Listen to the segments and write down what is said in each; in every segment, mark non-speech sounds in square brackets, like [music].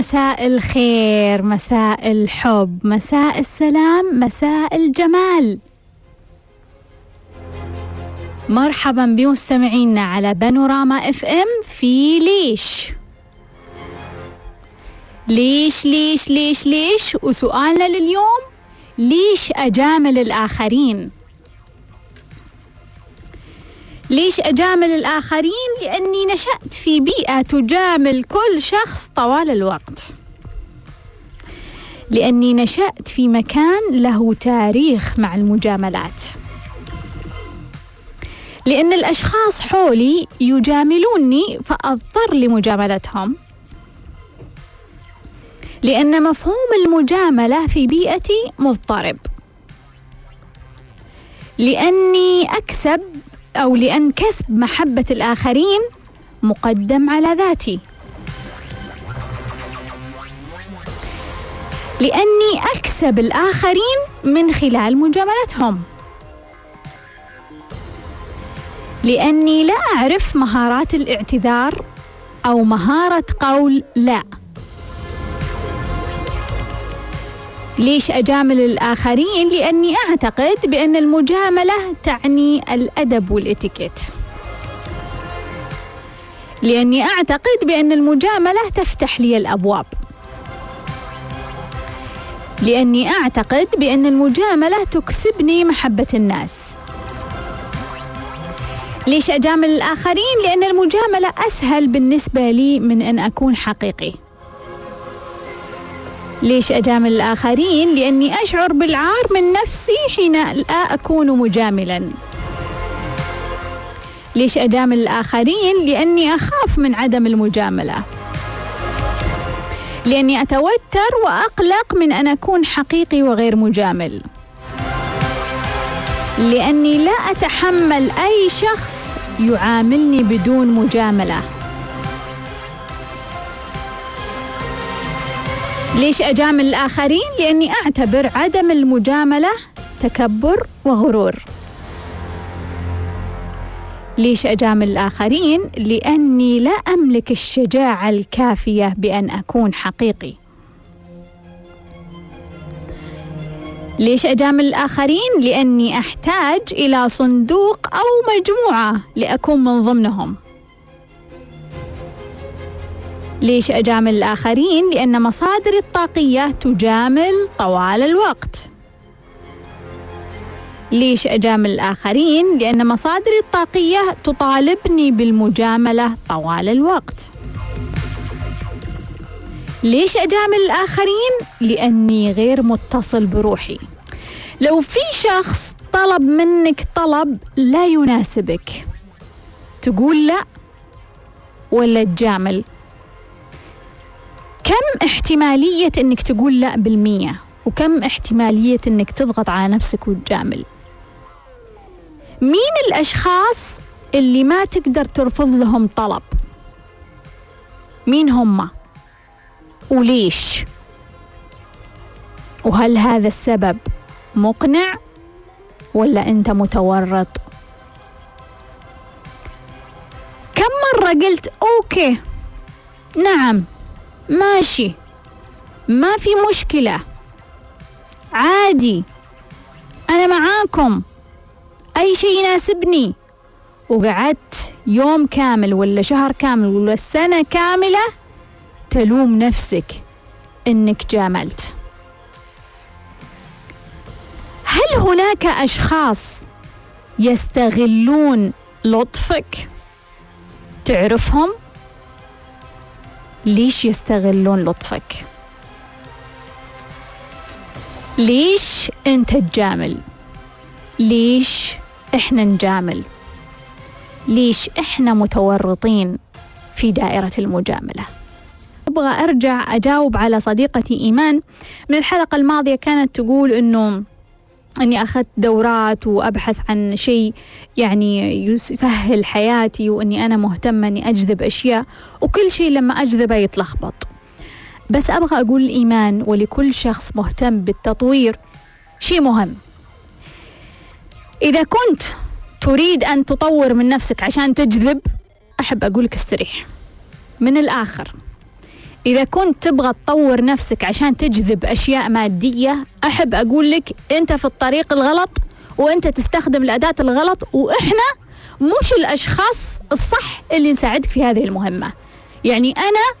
مساء الخير مساء الحب مساء السلام مساء الجمال. مرحبا بمستمعينا على بانوراما إف إم في ليش. ليش ليش ليش ليش؟ وسؤالنا لليوم ليش أجامل الآخرين؟ ليش أجامل الآخرين؟ لأني نشأت في بيئة تجامل كل شخص طوال الوقت. لأني نشأت في مكان له تاريخ مع المجاملات. لأن الأشخاص حولي يجاملوني فأضطر لمجاملتهم. لأن مفهوم المجاملة في بيئتي مضطرب. لأني أكسب أو لأن كسب محبة الآخرين مقدم على ذاتي. لأني أكسب الآخرين من خلال مجاملتهم. لأني لا أعرف مهارات الاعتذار أو مهارة قول لا. ليش أجامل الآخرين؟ لأني أعتقد بأن المجاملة تعني الأدب والإتيكيت لأني أعتقد بأن المجاملة تفتح لي الأبواب لأني أعتقد بأن المجاملة تكسبني محبة الناس ليش أجامل الآخرين؟ لأن المجاملة أسهل بالنسبة لي من أن أكون حقيقي ليش أجامل الآخرين؟ لأني أشعر بالعار من نفسي حين لا أكون مجاملا ليش أجامل الآخرين؟ لأني أخاف من عدم المجاملة لأني أتوتر وأقلق من أن أكون حقيقي وغير مجامل لأني لا أتحمل أي شخص يعاملني بدون مجاملة ليش أجامل الآخرين؟ لأني أعتبر عدم المجاملة تكبر وغرور ليش أجامل الآخرين؟ لأني لا أملك الشجاعة الكافية بأن أكون حقيقي ليش أجامل الآخرين؟ لأني أحتاج إلى صندوق أو مجموعة لأكون من ضمنهم ليش أجامل الآخرين؟ لأن مصادر الطاقية تجامل طوال الوقت ليش أجامل الآخرين؟ لأن مصادر الطاقية تطالبني بالمجاملة طوال الوقت ليش أجامل الآخرين؟ لأني غير متصل بروحي لو في شخص طلب منك طلب لا يناسبك تقول لا ولا تجامل كم احتمالية إنك تقول لا بالمية؟ وكم احتمالية إنك تضغط على نفسك وتجامل؟ مين الأشخاص اللي ما تقدر ترفض لهم طلب؟ مين هم؟ وليش؟ وهل هذا السبب مقنع ولا أنت متورط؟ كم مرة قلت أوكي نعم ماشي. ما في مشكلة. عادي. أنا معاكم. أي شيء يناسبني. وقعدت يوم كامل ولا شهر كامل ولا سنة كاملة تلوم نفسك إنك جاملت. هل هناك أشخاص يستغلون لطفك؟ تعرفهم؟ ليش يستغلون لطفك؟ ليش أنت تجامل؟ ليش إحنا نجامل؟ ليش إحنا متورطين في دائرة المجاملة؟ أبغى أرجع أجاوب على صديقتي إيمان. من الحلقة الماضية كانت تقول إنه إني أخذت دورات وأبحث عن شيء يعني يسهل حياتي وإني أنا مهتمة إني أجذب أشياء وكل شيء لما أجذبه يتلخبط. بس أبغى أقول الايمان ولكل شخص مهتم بالتطوير شيء مهم. إذا كنت تريد أن تطور من نفسك عشان تجذب أحب أقولك استريح. من الآخر. إذا كنت تبغى تطور نفسك عشان تجذب أشياء مادية أحب أقول لك أنت في الطريق الغلط وأنت تستخدم الأداة الغلط وإحنا مش الأشخاص الصح اللي نساعدك في هذه المهمة. يعني أنا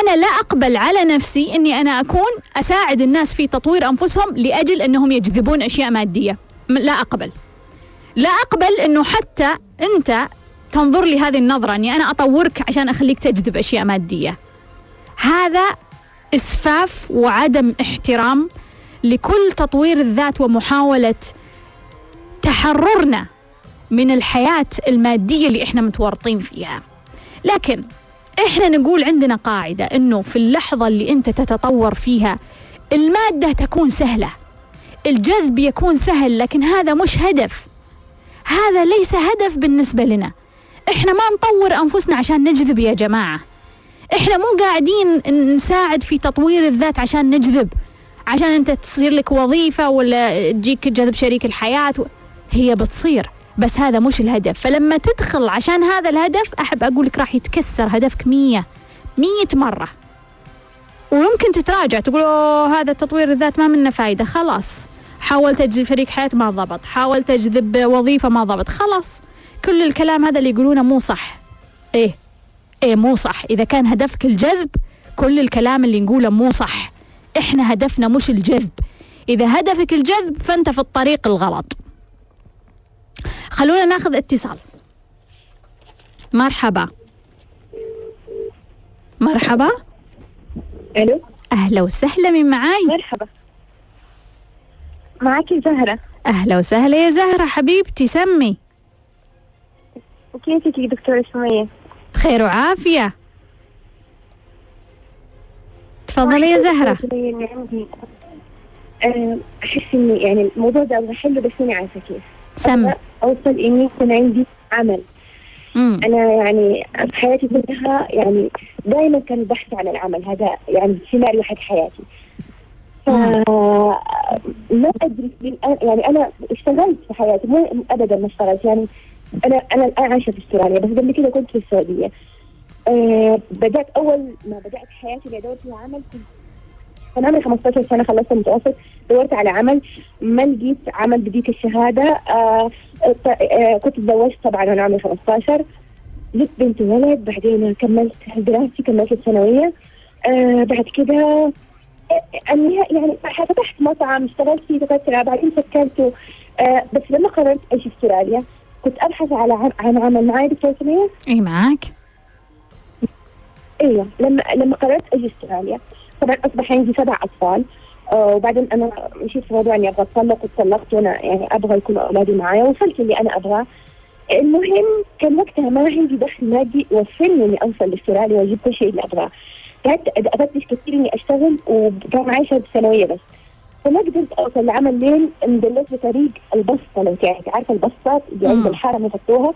أنا لا أقبل على نفسي أني أنا أكون أساعد الناس في تطوير أنفسهم لأجل أنهم يجذبون أشياء مادية. لا أقبل. لا أقبل أنه حتى أنت تنظر لي هذه النظرة أني أنا أطورك عشان أخليك تجذب أشياء مادية. هذا إسفاف وعدم احترام لكل تطوير الذات ومحاولة تحررنا من الحياة المادية اللي إحنا متورطين فيها. لكن إحنا نقول عندنا قاعدة إنه في اللحظة اللي أنت تتطور فيها المادة تكون سهلة الجذب يكون سهل لكن هذا مش هدف. هذا ليس هدف بالنسبة لنا. إحنا ما نطور أنفسنا عشان نجذب يا جماعة. إحنا مو قاعدين نساعد في تطوير الذات عشان نجذب عشان أنت تصير لك وظيفة ولا تجيك جذب شريك الحياة هي بتصير بس هذا مش الهدف. فلما تدخل عشان هذا الهدف أحب أقول لك راح يتكسر هدفك مية مية مرة. ويمكن تتراجع تقول أوه هذا تطوير الذات ما منه فايدة خلاص. حاولت أجذب شريك حياة ما ضبط. حاولت أجذب وظيفة ما ضبط خلاص. كل الكلام هذا اللي يقولونه مو صح. إيه. مو صح. إذا كان هدفك الجذب كل الكلام اللي نقوله مو صح. إحنا هدفنا مش الجذب. إذا هدفك الجذب فأنت في الطريق الغلط. خلونا ناخذ اتصال. مرحبا. مرحبا. ألو. أهلا وسهلا من معاي؟ مرحبا. معك زهرة. أهلا وسهلا يا زهرة حبيبتي سمي. وكيفك يا دكتورة سمية؟ بخير وعافية. تفضلي يا زهرة. أحس إني يعني الموضوع ده أبغى أحله بس أنا عارفة كيف. سم. أوصل إني يكون عندي عمل. مم. أنا يعني في حياتي كلها يعني دائما كان البحث عن العمل هذا يعني سيناريو حق حياتي. ما أدري يعني أنا اشتغلت في حياتي مو ابدا ما اشتغلت يعني أنا أنا الآن عايشة في أستراليا بس قبل كده كنت في السعودية. أه بدأت أول ما بدأت حياتي اللي ادور فيها عمل كنت كان عمري 15 سنة خلصت المتوسط دورت على عمل ما لقيت عمل بديك الشهاده ط- أه كنت تزوجت طبعا وأنا عمري 15 جبت بنت وولد بعدين كملت دراستي كملت الثانوية. أه بعد كده النهاية يعني فتحت مطعم اشتغلت فيه فترة بعدين سكرته آه بس لما قررت أجي أستراليا كنت أبحث على عن, عن عمل معي دكتور سمية؟ اي معاك. أيوه لما لما قررت أجي أستراليا. طبعا أصبح عندي سبع أطفال. آه وبعدين أنا مشيت في موضوع إني أبغى أتطلق واتطلقت وأنا يعني أبغى يكون أولادي معايا. وصلت اللي أنا أبغاه. المهم كان وقتها ما عندي دخل مادي يوفرني إني أوصل لأستراليا وأجيب كل شيء اللي أبغاه. قعدت افتش كثير إني أشتغل وكان معي شهاده ثانوية بس. فما قدرت أوصل لعمل لين اندلت بطريق البسطة لو تعرفي عارفة البسطات اللي عند. الحرم يحطوها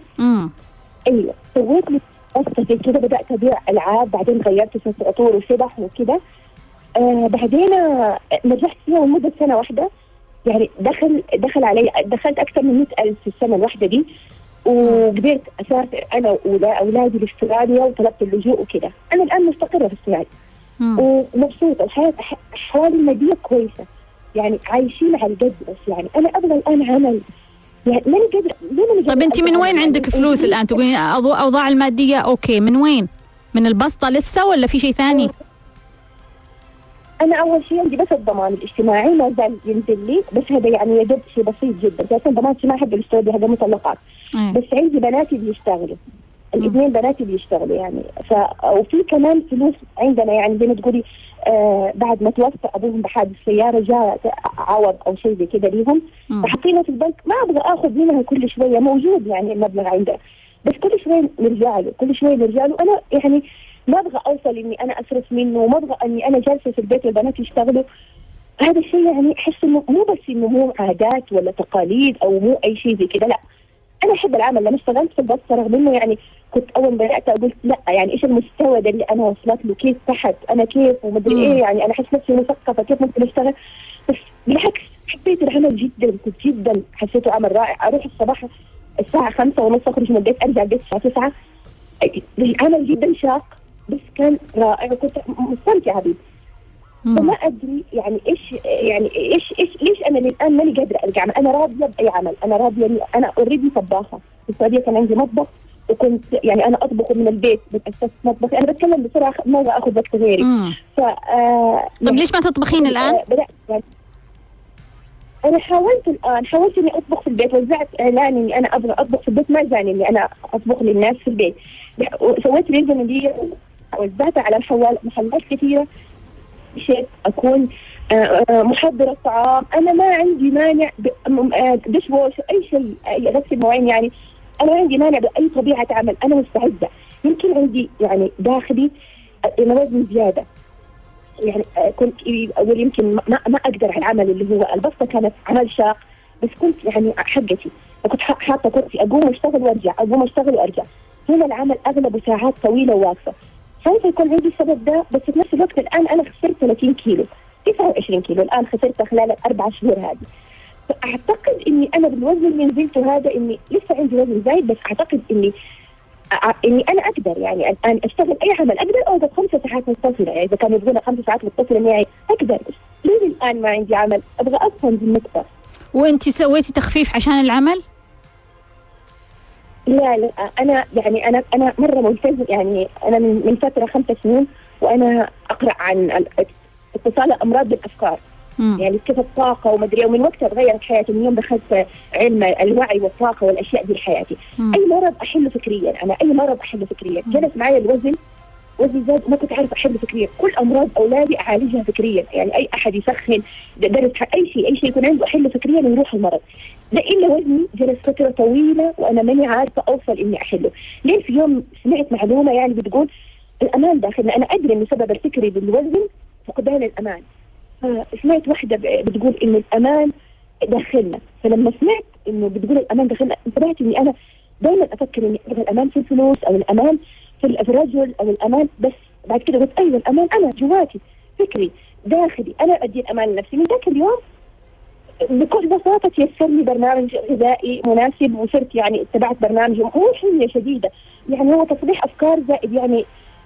أيوه. سويت لي بسطة زي كده بدأت أبيع ألعاب بعدين غيرت صرت عطور وسبح وكده. آه بعدين نجحت فيها لمدة سنة واحدة. يعني دخل دخل علي دخلت أكثر من 100000 في السنة الواحدة دي. وقدرت أسافر أنا واولادي لأستراليا وطلبت اللجوء وكده. أنا الآن مستقرة في أستراليا. ومبسوطة الحياة أح- أحوالي المادية كويسة. يعني عايشين على القد بس يعني. أنا أبغى الآن عمل. يعني ماني قادره طيب أنت من وين؟ عندك فلوس الآن؟ تقولين أوضاع المادية okay. من وين؟ من البسطة لسه ولا في شيء ثاني؟ أنا أول شيء عندي بس الضمان الاجتماعي ما زال ينزل لي. بس هذا يعني يا دوب شيء بسيط جدا. أساسا ضمان اجتماعي حق الاستوديو هذا مطلقات. إيه. بس عندي بناتي بيشتغلوا الاثنين بناتي بيشتغلوا يعني. ف وفي كمان فلوس عندنا يعني زي ما تقولي آه بعد ما توفى ابوهم بحادث سيارة جاء عوض أو شيء زي كده ليهم. فحطينا في البنك ما أبغى اخذ منها كل شوية موجود يعني المبلغ عندنا بس كل شوية نرجع له كل شوية نرجع له. أنا يعني ما أبغى اوصل إني أنا أصرف منه وما أبغى إني أنا جالسة في البيت والبنات يشتغلوا. هذا الشيء يعني أحس إنه مو بس إنه مو عادات ولا تقاليد أو مو أي شيء زي كده لا. أنا أحب العمل لما اشتغلت في البسطه رغم إنه يعني كنت أول ما بدأت قلت لا يعني إيش المستوى ده اللي أنا وصلت له؟ كيف تحت؟ أنا كيف؟ ومدري. إيه؟ يعني أنا أحس نفسي مثقفة كيف ممكن أشتغل؟ بس بالعكس حبيت العمل جدا كنت جدا حسيته عمل رائع. أروح الصباح الساعة خمسة ونص أخرج من البيت أرجع البيت الساعة 9 العمل جدا شاق بس كان رائع وكنت مستمتعة به فما. أدري يعني إيش يعني إيش إيش ليش أنا للان ماني قادرة عمل؟ أنا راضية بأي عمل. أنا راضية أنا already طباخة. في السعودية كان عندي مطبخ وكنت يعني أنا اطبخ من البيت بس اسست مطبخي. أنا بتكلم بسرعة ما أبغى آخذ وقت غيري. ف طب ليش ما تطبخين الآن؟ آه، بدأت يعني. أنا حاولت الآن حاولت إني أطبخ في البيت وزعت إعلان إني أنا أبغى أطبخ في البيت ما جاني إني أنا أطبخ للناس في البيت. سويت ريزن دي وزعتها على الحوال محلات كثيرة. شيء أكون آه، آه، محضرة طعام. أنا ما عندي مانع دش ووش أي شيء أي غسل مواعين يعني. أنا ما عندي مانع بأي طبيعة عمل أنا مستعدة. يمكن عندي يعني داخلي آه، وزن زيادة. يعني آه، كنت أقول يمكن ما, ما أقدر على العمل اللي هو البسطة كانت عمل شاق. بس كنت يعني حقتي. وكنت ح- حاطة كرسي أقوم واشتغل وأرجع أقوم أشتغل وأرجع. هنا العمل اغلبه ساعات طويلة وواقفة. سوف يكون عندي السبب ده بس في نفس الوقت الآن أنا خسرت 30 كيلو 29 كيلو الآن خسرتها خلال الأربع شهور هذه. فأعتقد إني أنا بالوزن اللي نزلته هذا إني لسه عندي وزن زايد بس أعتقد إني إني أنا أقدر يعني الان أشتغل أي عمل أقدر أوقف خمسة ساعات متصلة يعني إذا كانوا يبغون خمس ساعات متصلة معي أقدر ليه الآن ما عندي عمل؟ أبغى أفهم بالنقطة. وأنت سويتي تخفيف عشان العمل؟ لا لا أنا يعني أنا أنا مرة ملتزم يعني أنا من من فترة خمسة سنين وأنا أقرأ عن ال- اتصال الأمراض بالأفكار مم. يعني كيف الطاقة ومدري ومن وقتها تغيرت حياتي من يوم دخلت علم الوعي والطاقة والأشياء دي لحياتي مم. أي مرض أحله فكريا أنا أي مرض أحله فكريا جلس معي الوزن وزن زاد ما كنت عارفه احله فكريا. كل أمراض أولادي أعالجها فكريا. يعني أي أحد يسخن درس أي شيء أي شيء يكون عنده احله فكريا ويروح المرض. لا إلا وزني جلس فترة طويلة وأنا ماني عارفة أوصل إني أحله. ليه في يوم سمعت معلومة يعني بتقول الأمان داخلنا أنا أدري إن السبب الفكري بالوزن فقدان الأمان. فسمعت واحدة بتقول إنه الأمان داخلنا. فلما سمعت إنه بتقول الأمان داخلنا انتبهت إني أنا دائما أفكر إني الأمان في الفلوس أو الأمان في ال- في الرجل أو الامان بس بعد كده قلت أيوه الامان أنا جواتي فكري داخلي أنا أدي الأمان لنفسي من ذاك اليوم بكل بساطة تيسر لي برنامج غذائي مناسب وصرت يعني اتبعت برنامج مو حمية شديدة يعني هو تصليح أفكار زائد يعني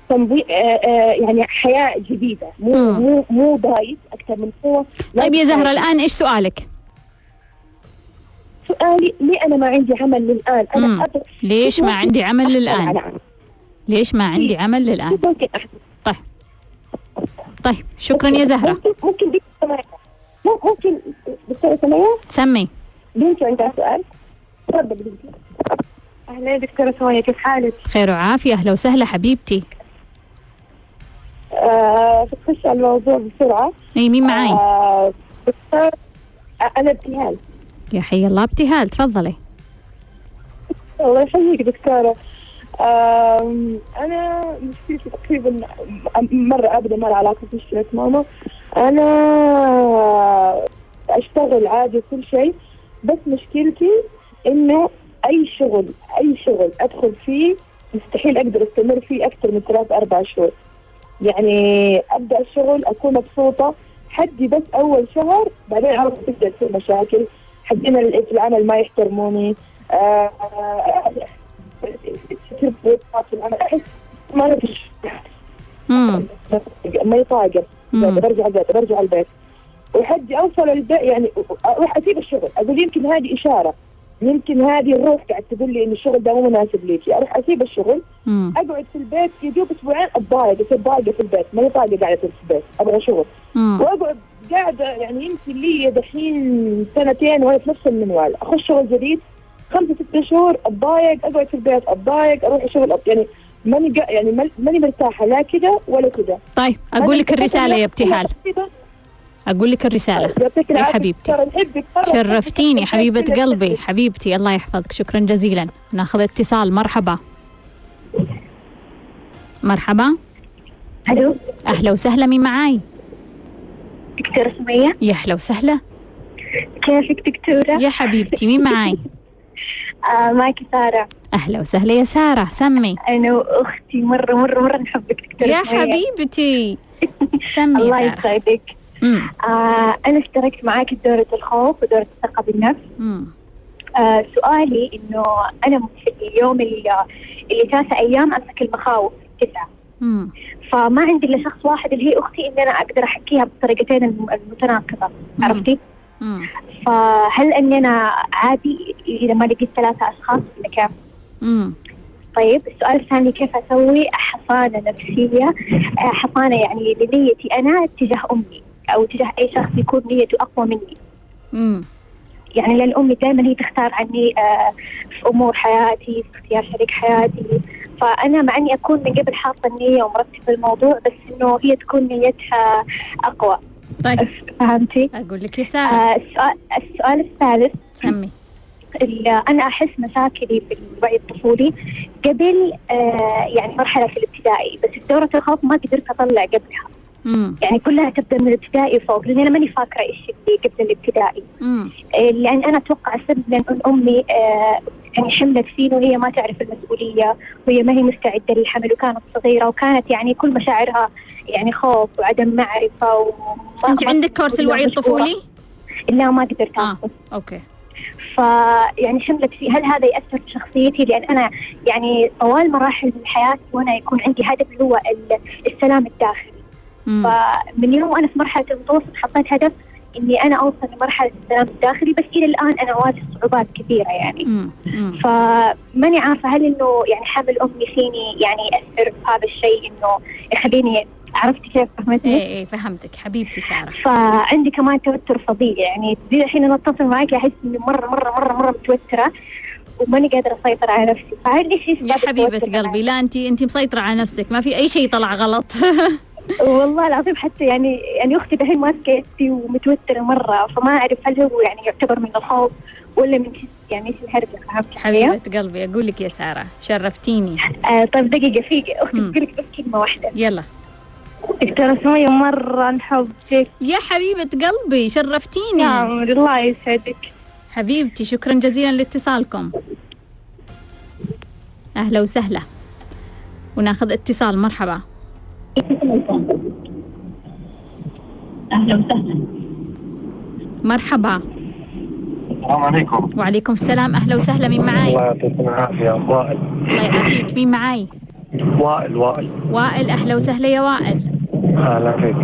تنظيم آه آه يعني حياة جديدة مو مم. مو مو دايت أكثر من هو طيب يا زهرة الآن إيش سؤالك؟ سؤالي ليه أنا ما عندي عمل للآن. أنا ليش ما عندي عمل للآن؟ ليش ما عندي عمل للآن؟ أحدث طيب شكرا يا زهرة. ممكن ممكن دكتورة سماية سمي. بنتي عندها سؤال. تفضل بنتي. أهلا دكتورة سماية كيف حالك؟ خير وعافية أهلا وسهلا حبيبتي. آه تخش على الموضوع بسرعة. أي مين معاي؟ آه دكتور آه أنا ابتهال. يا حي الله ابتهال تفضلي. الله يحييك دكتورة. أنا مشكلتي تقريبا مرة أبدا ما لها علاقة بمشكلة ماما. أنا أشتغل عادي كل شيء بس مشكلتي إنه أي شغل أي شغل أدخل فيه مستحيل أقدر أستمر فيه أكثر من ثلاث أربع شهور. يعني أبدأ الشغل أكون مبسوطة حدي بس أول شهر بعدين عرفت تبدأ تصير مشاكل. في العمل ما يحترموني. آه، ما فيش. ما يطاقم. برجع البيت برجع البيت. وحدي أوصل البيت يعني أروح أسيب الشغل. أقول يمكن هذه إشارة. يمكن هذه الروح قاعد تقول لي إن الشغل ده مو مناسب ليكي أروح أسيب الشغل مم. أقعد في البيت يدوب أسبوعين أتضايق. اصير ضايقه في البيت. ماني طايقه قاعدة في البيت. أبغى شغل. مم. وأقعد قاعدة يعني يمكن لي دحين سنتين وأنا في نفس المنوال. أخش شغل جديد خمسة ستة شهور أتضايق أقعد في البيت أتضايق أروح الشغل يعني ماني قا- يعني ماني مرتاحة لا كذا ولا كذا طيب أقول لك الرسالة يا ابتهال كذا. أقول لك الرسالة يعطيك يا حبيبتي. شرفتيني حبيبة كل قلبي. حبيبتي الله يحفظك. شكرا جزيلا. ناخذ اتصال. مرحبا. مرحبا. ألو. أهلا وسهلا. مين معاي؟ دكتورة سمية. يا أهلا وسهلا. كيفك دكتورة؟ يا حبيبتي مين معاي؟ [laughs] آه معك سارة أهلا وسهلا يا سارة سمي أنا وأختي مرة مرة مرة نحبك دكتورة يا. حبيبتي [laughs] سمي الله يسعدك. آه أنا اشتركت معاك بدورة الخوف ودورة الثقة بالنفس مم. آه سؤالي إنه أنا اليوم اللي, اللي ثلاثة أيام أمسك المخاوف التسعة مم. فما عندي إلا شخص واحد اللي هي أختي ان أنا أقدر أحكيها بالطريقتين الم- المتناقضة مم. عرفتي؟ مم. فهل أني أنا عادي إذا ما لقيت ثلاثة أشخاص ولا كيف؟ طيب السؤال الثاني كيف أسوي حصانه نفسية حصانه يعني لنيتي أنا تجاه أمي أو تجاه أي شخص يكون نيته أقوى مني مم. يعني لأن أمي دائما هي تختار عني آه، في أمور حياتي في اختيار شريك حياتي فأنا مع أني أكون من قبل حاطة النية ومرتبة الموضوع بس إنه هي تكون نيتها أقوى طيب فهمتي؟ أقول لك يا سارة آه السؤال السؤال الثالث سمي أنا أحس مشاكلي في الوعي الطفولي قبل آه يعني مرحلة الابتدائي بس في دورة الخوف ما قدرت أطلع قبلها مم. يعني كلها تبدأ من الابتدائي فوق لأن أنا ماني فاكرة إيش اللي قبل الابتدائي. آه، لأن أنا أتوقع السبب لأن أمي آه يعني حملت فيني وهي ما تعرف المسؤولية وهي ما هي مستعدة للحمل وكانت صغيرة وكانت يعني كل مشاعرها يعني خوف وعدم معرفة وما أنت عندك كورس الوعي الطفولي؟ لا ما قدرت اخذ أوكي فيعني حملت فيه هل هذا يأثر في شخصيتي لأن أنا يعني طوال مراحل حياتي وأنا يكون عندي هدف اللي هو ال- السلام الداخلي مم. فمن يوم وأنا في مرحلة المتوسط حطيت هدف إني أنا أوصل لمرحلة السلام الداخلي بس إلى الآن أنا أواجه صعوبات كثيره يعني مم. مم. فماني عارفة هل إنه يعني حمل أمي فيني يعني يأثر في هذا الشيء إنه يخليني عرفتي كيف فهمتني؟ إيه إيه فهمتك. حبيبتي سارة. فعندي كمان توتر فظيع. يعني زي الحين أنا أتصل معك أحس إني مرة مرة مرة مرة متوترة وماني قادرة أسيطر على نفسي. فهل إيش يا التوتر قلبي لا انت انت مسيطرة على نفسك. ما في أي شيء طلع غلط؟ [laughs] والله العظيم حتى يعني يعني أختي دحين ماسكه يدي ومتوترة مرة فما أعرف هل هو يعني يعتبر من الخوف ولا من يعني إيش الهرجه فهمت علي؟ حبيبة قلبي أقول لك يا سارة شرفتيني. آه طيب دقيقة في أختي مم. بتقول لك بس كلمة واحدة. يلا. دكتوره سمية مره نحبك يا حبيبة قلبي شرفتيني. نعم الله يسعدك. حبيبتي شكرا جزيلا لاتصالكم. أهلا وسهلا. وناخذ اتصال مرحبا. أهلا وسهلا. مرحبا. السلام عليكم. وعليكم السلام. أهلا وسهلا. مين معاي؟ الله يعطيكم العافية. وائل. الله يعافيك. مين معاي؟ وائل وائل. وائل أهلا وسهلا يا وائل. أهلا فيك.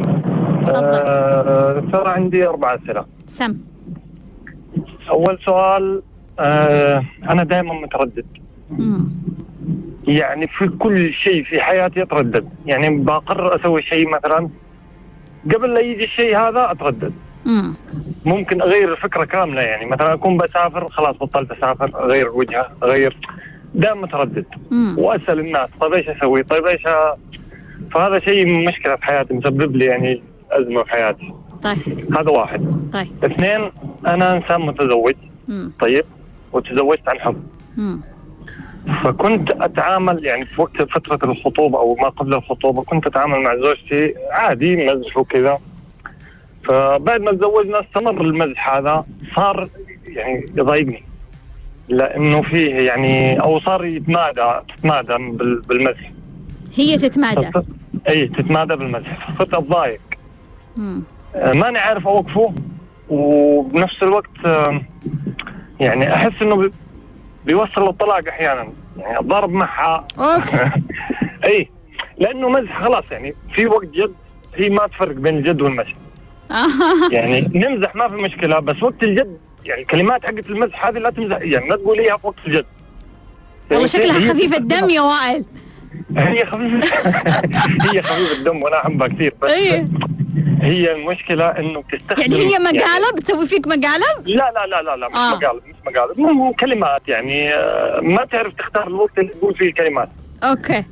دكتورة عندي أربع أسئلة. سم. أول سؤال آه، أنا دائما متردد. مم. يعني في كل شيء في حياتي أتردد. يعني بقرر أسوي شيء مثلا قبل لا يجي الشيء هذا أتردد. مم. ممكن أغير الفكرة كاملة يعني مثلا أكون بسافر خلاص بطلت أسافر أغير وجهة أغير. دائما متردد. وأسأل الناس طيب إيش أسوي؟ طيب إيش أ... فهذا شيء مشكلة في حياتي مسبب لي يعني أزمة في حياتي. طيب. هذا واحد. طيب. اثنين أنا إنسان متزوج. مم. طيب. وتزوجت عن حب. مم. فكنت أتعامل يعني في وقت فترة الخطوبة أو ما قبل الخطوبة كنت أتعامل مع زوجتي عادي مزح وكذا. فبعد ما تزوجنا استمر المزح هذا صار يعني يضايقني. لأنه فيه يعني أو صار يتمادى تتمادى بال- بالمزح. هي تتمادى. إي تتمادى بالمزح فصرت اتضايق. آه، ماني عارف أوقفه وبنفس الوقت يعني أحس إنه بي- بيوصل للطلاق أحيانا. يعني الضرب معها. [laughs] إي لأنه مزح خلاص يعني في وقت جد هي ما تفرق بين الجد والمزح [laughs] يعني نمزح ما في مشكلة بس وقت الجد يعني الكلمات حقت المزح هذه لا تمزح. يعني لا تقوليها في وقت الجد. والله شكلها هي خفيفة الدم يا وائل. هي خفيفة [laughs] هي خفيفة الدم وأنا احبها كثير بس إيه. هي المشكلة إنه بتستخدم يعني هي مقالب؟ تسوي فيك مقالب؟ لا لا لا لا لا مش آه. مقالب مش مقالب مو- كلمات يعني آه، ما تعرف تختار الوقت اللي تقول فيه الكلمات. أوكي.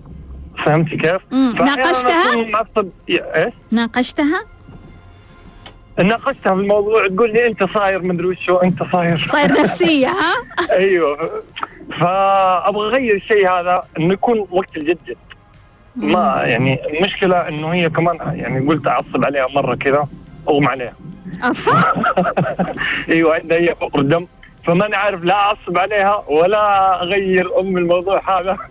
فهمتي كيف؟ ناقشتها؟ معصب إيش؟ ناقشتها؟ ناقشتها في الموضوع تقول لي أنت صاير مدري وشو أنت صاير. صاير نفسية ها؟ [laughs] أيوه. فأبغى أغير الشيء هذا إنه يكون وقت الجد جد. ما يعني المشكلة إنه هي كمان يعني قلت أعصب عليها مرة كذا أغمى عليها. أفا. [laughs] أيوه عندها هي فقر دم. فماني عارف لا أعصب عليها ولا أغير أم الموضوع هذا. [laughs]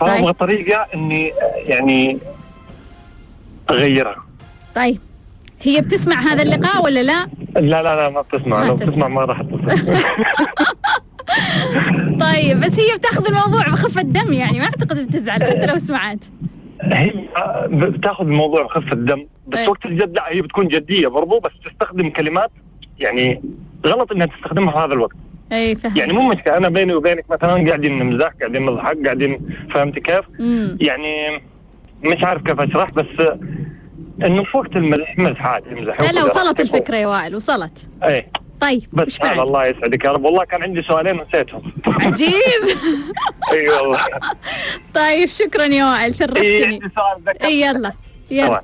فأبغى طريقة إني يعني أغيرها. طيب. هي بتسمع هذا اللقاء ولا لا؟ لا لا لا ما بتسمع ما لو تسمع. بتسمع ما راح تسمع [laughs] طيب بس هي بتاخذ الموضوع بخفة دم يعني ما أعتقد بتزعل حتى لو سمعت هي بتاخذ الموضوع بخفة دم بس إيه. وقت الجد لا هي بتكون جدية برضو بس تستخدم كلمات يعني غلط إنها تستخدمها في هذا الوقت أي فهم يعني مو مشكلة أنا بيني وبينك مثلا قاعدين نمزح قاعدين نضحك قاعدين فهمت كيف؟ مم. يعني مش عارف كيف أشرح بس إنه في وقت المزح مزح عادي امزح لا لا وصلت الفكرة يا وائل وصلت. إيه. طيب بس هذا بعد؟ الله يسعدك يا رب. والله كان عندي سؤالين نسيتهم. عجيب. [laughs] إي والله. طيب شكرا يا وائل شرفتني. إي يلا يلا. طبعا.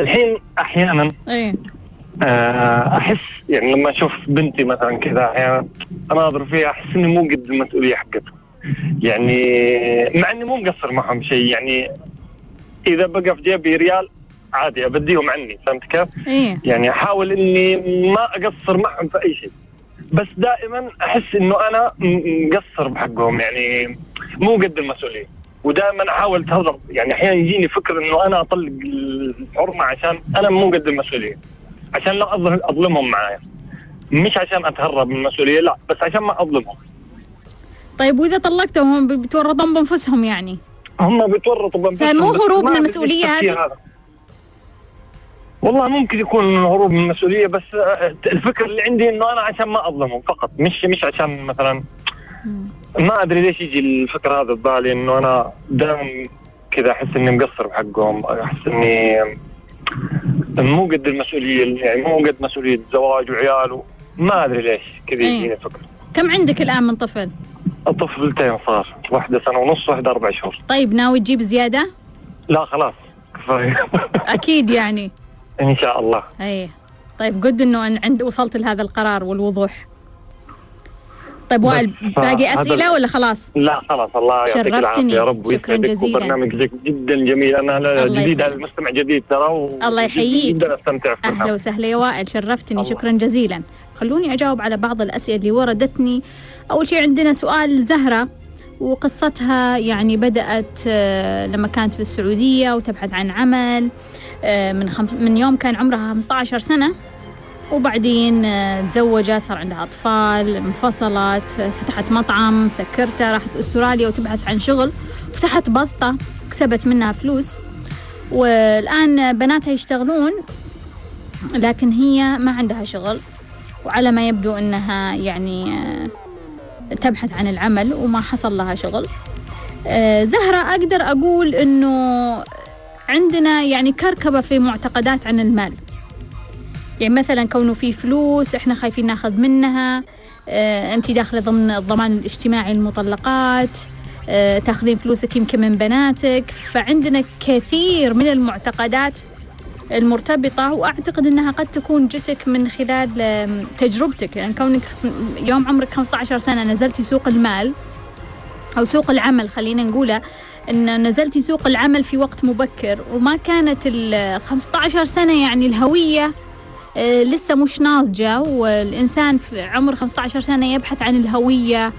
الحين أحيانا إي. آه، أحس يعني لما أشوف بنتي مثلا كذا أحيانا أناظر فيها أحس إني مو قد المسؤولية حقتها. يعني مع إني مو مقصر معهم شيء يعني إذا بقى في جيبي ريال عادي أبديهم عني فهمت كيف؟ إيه. يعني أحاول إني ما أقصر معهم في أي شيء. بس دائما أحس إنه أنا مقصر بحقهم يعني مو قد المسؤولية. ودائما أحاول اتهرب يعني أحيانا يجيني فكر إنه أنا أطلق الحرمة عشان أنا مو قد المسؤولية. عشان لا أظلمهم معايا. مش عشان أتهرب من المسؤولية لا بس عشان ما أظلمهم. طيب وإذا طلقتهم هم بتورطون بأنفسهم يعني؟ هم بيتورطوا بأنفسهم سهل مو هروب من التفكير هذه؟ والله ممكن يكون هروب من المسؤولية بس آه، الفكر اللي عندي إنه أنا عشان ما أظلمهم فقط. مش مش عشان مثلا ما أدري ليش يجي الفكر هذا ببالي إنه أنا دائما كذا أحس إني مقصر بحقهم أحس إني مو قد المسؤولية يعني مو قد مسؤولية زواج وعيال ما أدري ليش كذا إيه. يجيني فكر. كم عندك الآن من طفل؟ طفلتين صار واحدة سنة ونص واحدة أربع شهور. طيب ناوي تجيب زيادة؟ لا خلاص كفاية. [laughs] أكيد يعني. إن شاء الله أي طيب قد إنه أن عند وصلت لهذا القرار والوضوح طيب وائل بس باقي أسئلة ولا خلاص لا خلاص الله يعطيك. العافية يا رب شكراً جزيلاً. وبرنامجك جدا جميل أنا جديد هذا. المستمع جديد ترى و- الله يحييك. جدا أستمتع في أهلا. وسهلا يا وائل شرفتني الله. شكرا جزيلا خلوني أجاوب على بعض الأسئلة اللي وردتني أول شيء عندنا سؤال زهرة وقصتها يعني بدأت آه، لما كانت في السعودية وتبحث عن عمل آه، من خم... من يوم كان عمرها 15 سنة. وبعدين آه، تزوجت صار عندها أطفال انفصلت آه، فتحت مطعم سكرته راحت أستراليا وتبحث عن شغل. فتحت بسطة كسبت منها فلوس. والآن بناتها يشتغلون لكن هي ما عندها شغل. وعلى ما يبدو إنها يعني آه، تبحث عن العمل وما حصل لها شغل. آه، زهرة أقدر أقول أنه عندنا يعني كركبة في معتقدات عن المال. يعني مثلا كونه في فلوس إحنا خايفين ناخذ منها آه انت داخلة ضمن الضمان الاجتماعي للمطلقات آه تاخذين فلوسك يمكن من بناتك. فعندنا كثير من المعتقدات المرتبطة وأعتقد أنها قد تكون جتك من خلال تجربتك. يعني كونك يوم عمرك 15 سنة نزلتي سوق المال أو سوق العمل خلينا نقوله أن نزلتي سوق العمل في وقت مبكر وما كانت ال 15 سنة يعني الهوية آه، لسه مش ناضجة والإنسان في عمر 15 سنة يبحث عن الهوية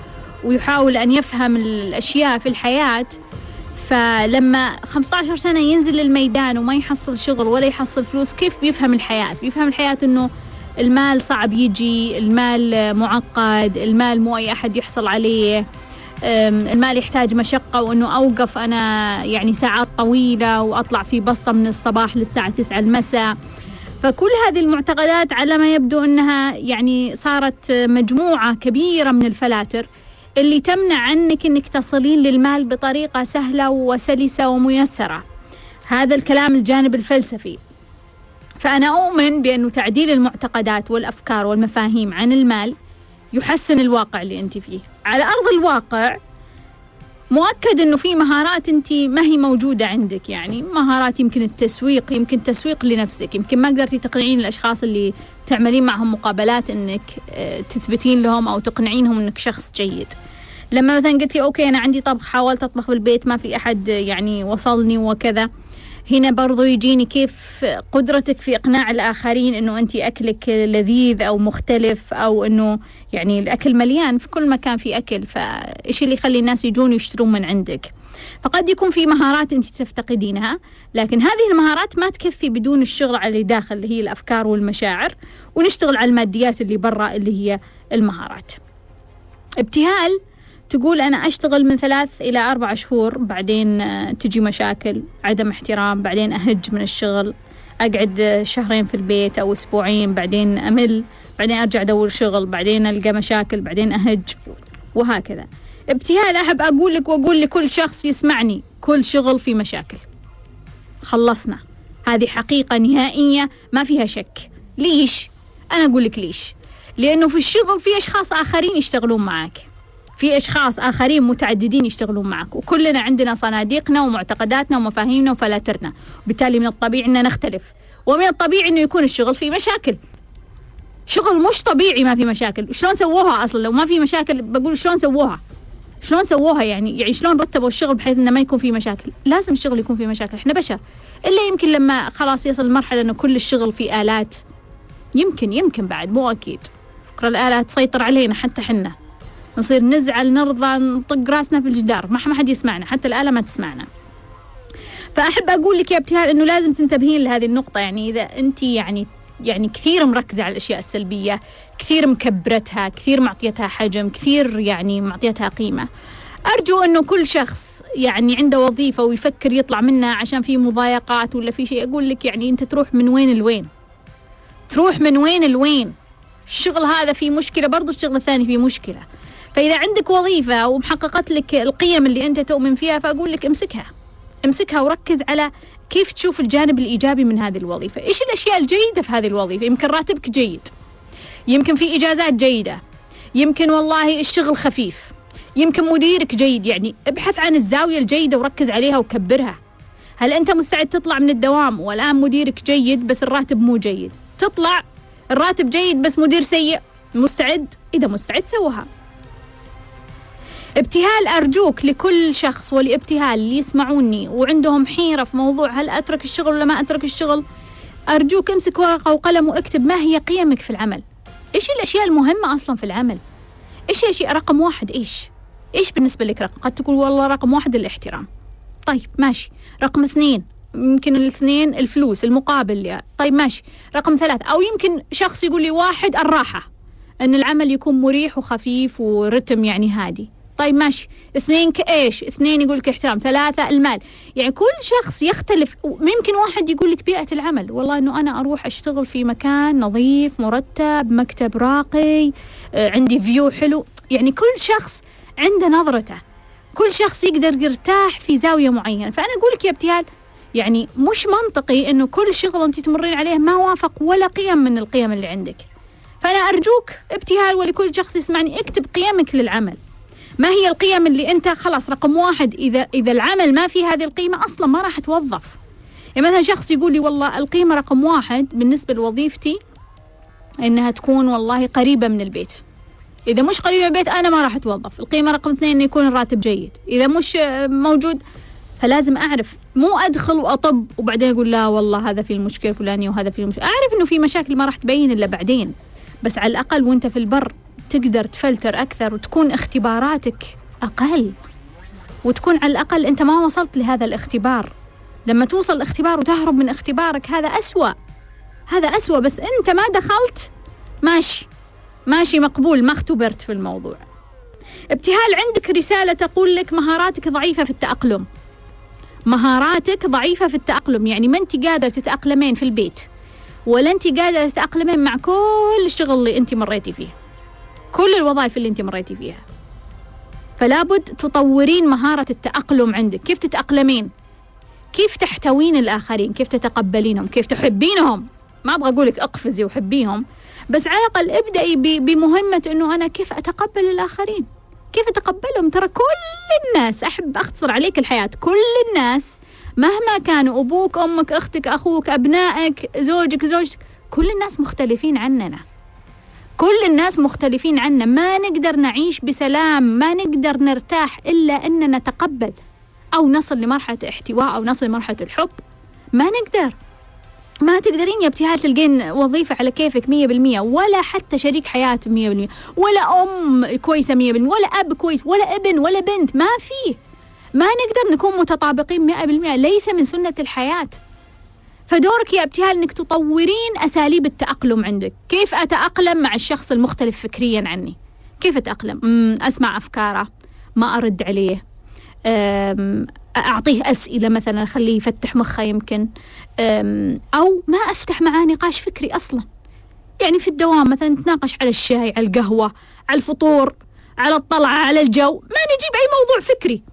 ويحاول أن يفهم الأشياء في الحياة. فلما 15 سنة ينزل الميدان وما يحصل شغل ولا يحصل فلوس كيف بيفهم الحياة؟ بيفهم الحياة أنه المال صعب يجي المال معقد المال مو أي أحد يحصل عليه. المال يحتاج مشقة وأنه أوقف أنا يعني ساعات طويلة وأطلع في بسطة من الصباح للساعة 9 المساء. فكل هذه المعتقدات على ما يبدو أنها يعني صارت مجموعة كبيرة من الفلاتر اللي تمنع عنك أنك تصلين للمال بطريقة سهلة وسلسة وميسرة. هذا الكلام الجانب الفلسفي. فأنا أؤمن بأنه تعديل المعتقدات والأفكار والمفاهيم عن المال يحسن الواقع اللي أنت فيه. على أرض الواقع مؤكد إنه في مهارات أنت ما هي موجودة عندك يعني. مهارات يمكن التسويق يمكن تسويق لنفسك يمكن ما قدرتي تقنعين الأشخاص اللي تعملين معهم مقابلات إنك آه، تثبتين لهم أو تقنعينهم إنك شخص جيد. لما مثلا قلتي أوكي أنا عندي طبخ حاولت أطبخ بالبيت ما في أحد يعني وصلني وكذا. هنا برضو يجيني كيف قدرتك في إقناع الآخرين أنه أنت أكلك لذيذ أو مختلف أو أنه يعني الأكل مليان في كل مكان في أكل فإيش اللي يخلي الناس يجون يشترون من عندك؟ فقد يكون في مهارات أنت تفتقدينها لكن هذه المهارات ما تكفي بدون الشغل على اللي داخل اللي هي الأفكار والمشاعر ونشتغل على الماديات اللي برا اللي هي المهارات. ابتهال تقول أنا أشتغل من ثلاث إلى أربع شهور بعدين آه، تجي مشاكل عدم احترام بعدين أهج من الشغل أقعد آه، شهرين في البيت أو أسبوعين بعدين أمل بعدين أرجع أدور شغل بعدين ألقى مشاكل بعدين أهج وهكذا. ابتهال أحب أقول لك وأقول لكل شخص يسمعني كل شغل في مشاكل. خلصنا. هذه حقيقة نهائية ما فيها شك. ليش؟ أنا أقول لك ليش. لأنه في الشغل في أشخاص آخرين يشتغلون معك في أشخاص آخرين متعددين يشتغلون معك وكلنا عندنا صناديقنا ومعتقداتنا ومفاهيمنا وفلاترنا. وبالتالي من الطبيعي أن نختلف ومن الطبيعي أنه يكون الشغل فيه مشاكل. شغل مش طبيعي ما في مشاكل. شلون سووها أصلا؟ لو ما في مشاكل بقول شلون سووها؟ شلون سووها يعني؟ يعني شلون رتبوا الشغل بحيث إنه ما يكون في مشاكل؟ لازم الشغل يكون في مشاكل. إحنا بشر. إلا يمكن لما خلاص يصل لمرحله إنه كل الشغل في آلات. يمكن يمكن بعد مو أكيد. بكره الآلات تسيطر علينا حتى حنا نصير نزعل نرضى نطق راسنا في الجدار. ما حد يسمعنا حتى الآلة ما تسمعنا. فأحب أقول لك يا ابتهال إنه لازم تنتبهين لهذه النقطة. يعني إذا أنت يعني يعني كثير مركزة على الأشياء السلبية كثير مكبرتها كثير معطيتها حجم كثير يعني معطيتها قيمة. أرجو أنه كل شخص يعني عنده وظيفة ويفكر يطلع منها عشان في مضايقات ولا في شيء. أقول لك يعني أنت تروح من وين لوين؟ تروح من وين لوين؟ الشغل هذا فيه مشكلة برضو الشغل الثاني فيه مشكلة. فإذا عندك وظيفة ومحققت لك القيم اللي أنت تؤمن فيها فأقول لك امسكها. امسكها وركز على كيف تشوف الجانب الإيجابي من هذه الوظيفة. إيش الأشياء الجيدة في هذه الوظيفة؟ يمكن راتبك جيد. يمكن في إجازات جيدة. يمكن والله الشغل خفيف. يمكن مديرك جيد يعني ابحث عن الزاوية الجيدة وركز عليها وكبرها. هل أنت مستعد تطلع من الدوام؟ والآن مديرك جيد بس الراتب مو جيد. تطلع الراتب جيد بس مدير سيء. مستعد؟ إذا مستعد سوها. ابتهال أرجوك لكل شخص ولابتهال اللي يسمعوني وعندهم حيرة في موضوع هل أترك الشغل ولا ما أترك الشغل؟ أرجوك امسك ورقة وقلم واكتب ما هي قيمك في العمل. إيش الأشياء المهمة أصلا في العمل؟ إيش الأشياء رقم واحد؟ إيش؟ إيش بالنسبة لك رقم؟ قد تقول والله رقم واحد الاحترام. طيب ماشي. رقم اثنين يمكن الاثنين الفلوس المقابل يا. طيب ماشي. رقم ثلاثة أو يمكن شخص يقول لي واحد الراحة أن العمل يكون مريح وخفيف ورتم يعني هادي. طيب ماشي. اثنين كإيش؟ اثنين يقول لك احترام. ثلاثة المال. يعني كل شخص يختلف. ممكن واحد يقول لك بيئة العمل. والله إنه أنا أروح أشتغل في مكان نظيف مرتب مكتب راقي آه، عندي فيو حلو. يعني كل شخص عنده نظرته. كل شخص يقدر يرتاح في زاوية معينة. فأنا أقول لك يا ابتهال يعني مش منطقي أنه كل شغل أنت تمرين عليه ما وافق ولا قيم من القيم اللي عندك. فأنا أرجوك ابتهال ولكل شخص يسمعني اكتب قيمك للعمل. ما هي القيم اللي أنت خلاص رقم واحد إذا إذا العمل ما في هذه القيمة أصلا ما راح توظف. يعني مثلا شخص يقول لي والله القيمة رقم واحد بالنسبة لوظيفتي إنها تكون والله قريبة من البيت. إذا مش قريبة من البيت أنا ما راح أتوظف. القيمة رقم اثنين إنه يكون الراتب جيد. إذا مش موجود فلازم أعرف. مو أدخل وأطب وبعدين أقول لا والله هذا في المشكلة الفلانية وهذا في المشكلة. أعرف إنه في مشاكل ما راح تبين إلا بعدين. بس على الأقل وأنت في البر تقدر تفلتر أكثر وتكون اختباراتك أقل. وتكون على الأقل أنت ما وصلت لهذا الاختبار. لما توصل الاختبار وتهرب من اختبارك هذا أسوأ. هذا أسوأ بس أنت ما دخلت ماشي. ماشي مقبول ما اختبرت في الموضوع. ابتهال عندك رسالة تقول لك مهاراتك ضعيفة في التأقلم. مهاراتك ضعيفة في التأقلم يعني ما أنت قادرة تتأقلمين في البيت ولا أنت قادرة تتأقلمين مع كل الشغل اللي أنت مريتي فيه. كل الوظائف اللي انت مريتي فيها فلا بد تطورين مهارة التأقلم عندك. كيف تتأقلمين؟ كيف تحتوين الآخرين؟ كيف تتقبلينهم؟ كيف تحبينهم؟ ما أبغى أقولك أقفزي وحبيهم بس على الأقل ابدأي بمهمة أنه أنا كيف أتقبل الآخرين؟ كيف أتقبلهم؟ ترى كل الناس أحب أختصر عليك الحياة كل الناس مهما كانوا أبوك أمك أختك أخوك أبنائك زوجك زوجتك كل الناس مختلفين عننا. كل الناس مختلفين عنا. ما نقدر نعيش بسلام ما نقدر نرتاح إلا أن نتقبل أو نصل لمرحلة احتواء أو نصل لمرحلة الحب. ما نقدر. ما تقدرين يا ابتهال تلقين وظيفة على كيفك مية بالمية ولا حتى شريك حياة مية بالمية ولا أم كويسة مية بالمية ولا أب كويس ولا ابن ولا بنت ما فيه ما نقدر نكون متطابقين مئة بالمئة ليس من سنة الحياة. فدورك يا ابتهال إنك تطورين أساليب التأقلم عندك. كيف أتأقلم مع الشخص المختلف فكريا عني؟ كيف أتأقلم؟ أسمع أفكاره ما أرد عليه. أعطيه أسئلة مثلا أخليه يفتح مخه يمكن. أو ما أفتح معاه نقاش فكري أصلا. يعني في الدوام مثلا نتناقش على الشاي على القهوة على الفطور على الطلعة على الجو. ما نجيب أي موضوع فكري.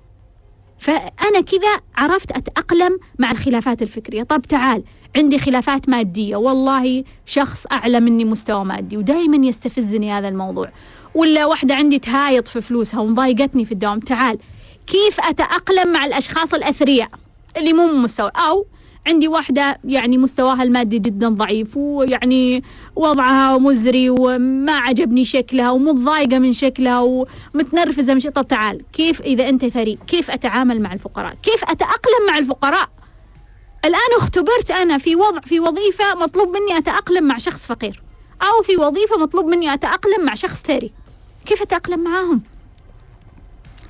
فأنا كذا عرفت أتأقلم مع الخلافات الفكرية. طب تعال عندي خلافات مادية. والله شخص أعلى مني مستوى مادي ودائما يستفزني هذا الموضوع. ولا واحدة عندي تهايط في فلوسها ومضايقتني في الدوام. تعال كيف أتأقلم مع الأشخاص الأثرياء اللي مو مستوى؟ أو عندي واحدة يعني مستواها المادي جدا ضعيف ويعني وضعها مزري وما عجبني شكلها ومتضايقة من شكلها ومتنرفزة من شكلها. طب تعال كيف إذا أنت ثري كيف أتعامل مع الفقراء؟ كيف أتأقلم مع الفقراء؟ الآن اختبرت أنا في وضع في وظيفة مطلوب مني أتأقلم مع شخص فقير أو في وظيفة مطلوب مني أتأقلم مع شخص ثري. كيف أتأقلم معاهم؟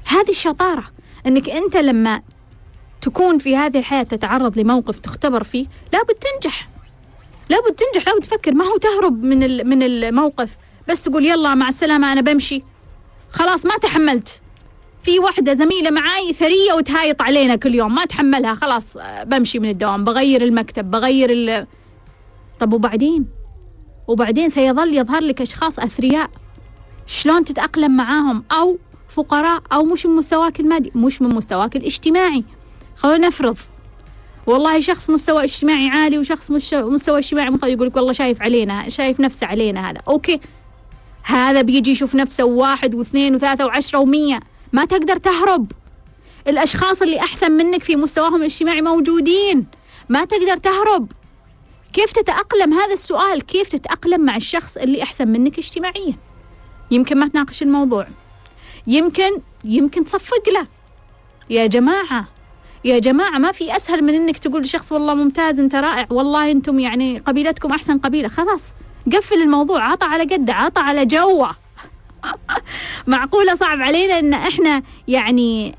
هذه الشطارة أنك أنت لما تكون في هذه الحياة تتعرض لموقف تختبر فيه لابد تنجح. لابد تنجح لابد تفكر. ما هو تهرب من من الموقف. بس تقول يلا مع السلامة أنا بمشي. خلاص ما تحملت. في واحدة زميلة معاي ثرية وتهايط علينا كل يوم. ما تحملها. خلاص بمشي من الدوام. بغير المكتب بغير ال طب وبعدين؟ وبعدين سيظل يظهر لك أشخاص أثرياء. شلون تتأقلم معاهم؟ أو فقراء أو مش من مستواك المادي مش من مستواك الاجتماعي. خلونا نفرض. والله شخص مستوى اجتماعي عالي وشخص مستوى اجتماعي منخفض يقول لك والله شايف علينا شايف نفسه علينا هذا. أوكي. هذا بيجي يشوف نفسه واحد واثنين وثلاثة وعشرة ومية. ما تقدر تهرب. الأشخاص اللي أحسن منك في مستواهم الاجتماعي موجودين. ما تقدر تهرب. كيف تتأقلم؟ هذا السؤال. كيف تتأقلم مع الشخص اللي أحسن منك اجتماعيا؟ يمكن ما تناقش الموضوع. يمكن يمكن تصفق له. يا جماعة يا جماعة ما في أسهل من إنك تقول لشخص والله ممتاز أنت رائع والله أنتم يعني قبيلتكم أحسن قبيلة. خلاص قفل الموضوع عطى على قده عطى على جوه. [laughs] معقولة صعب علينا إن إحنا يعني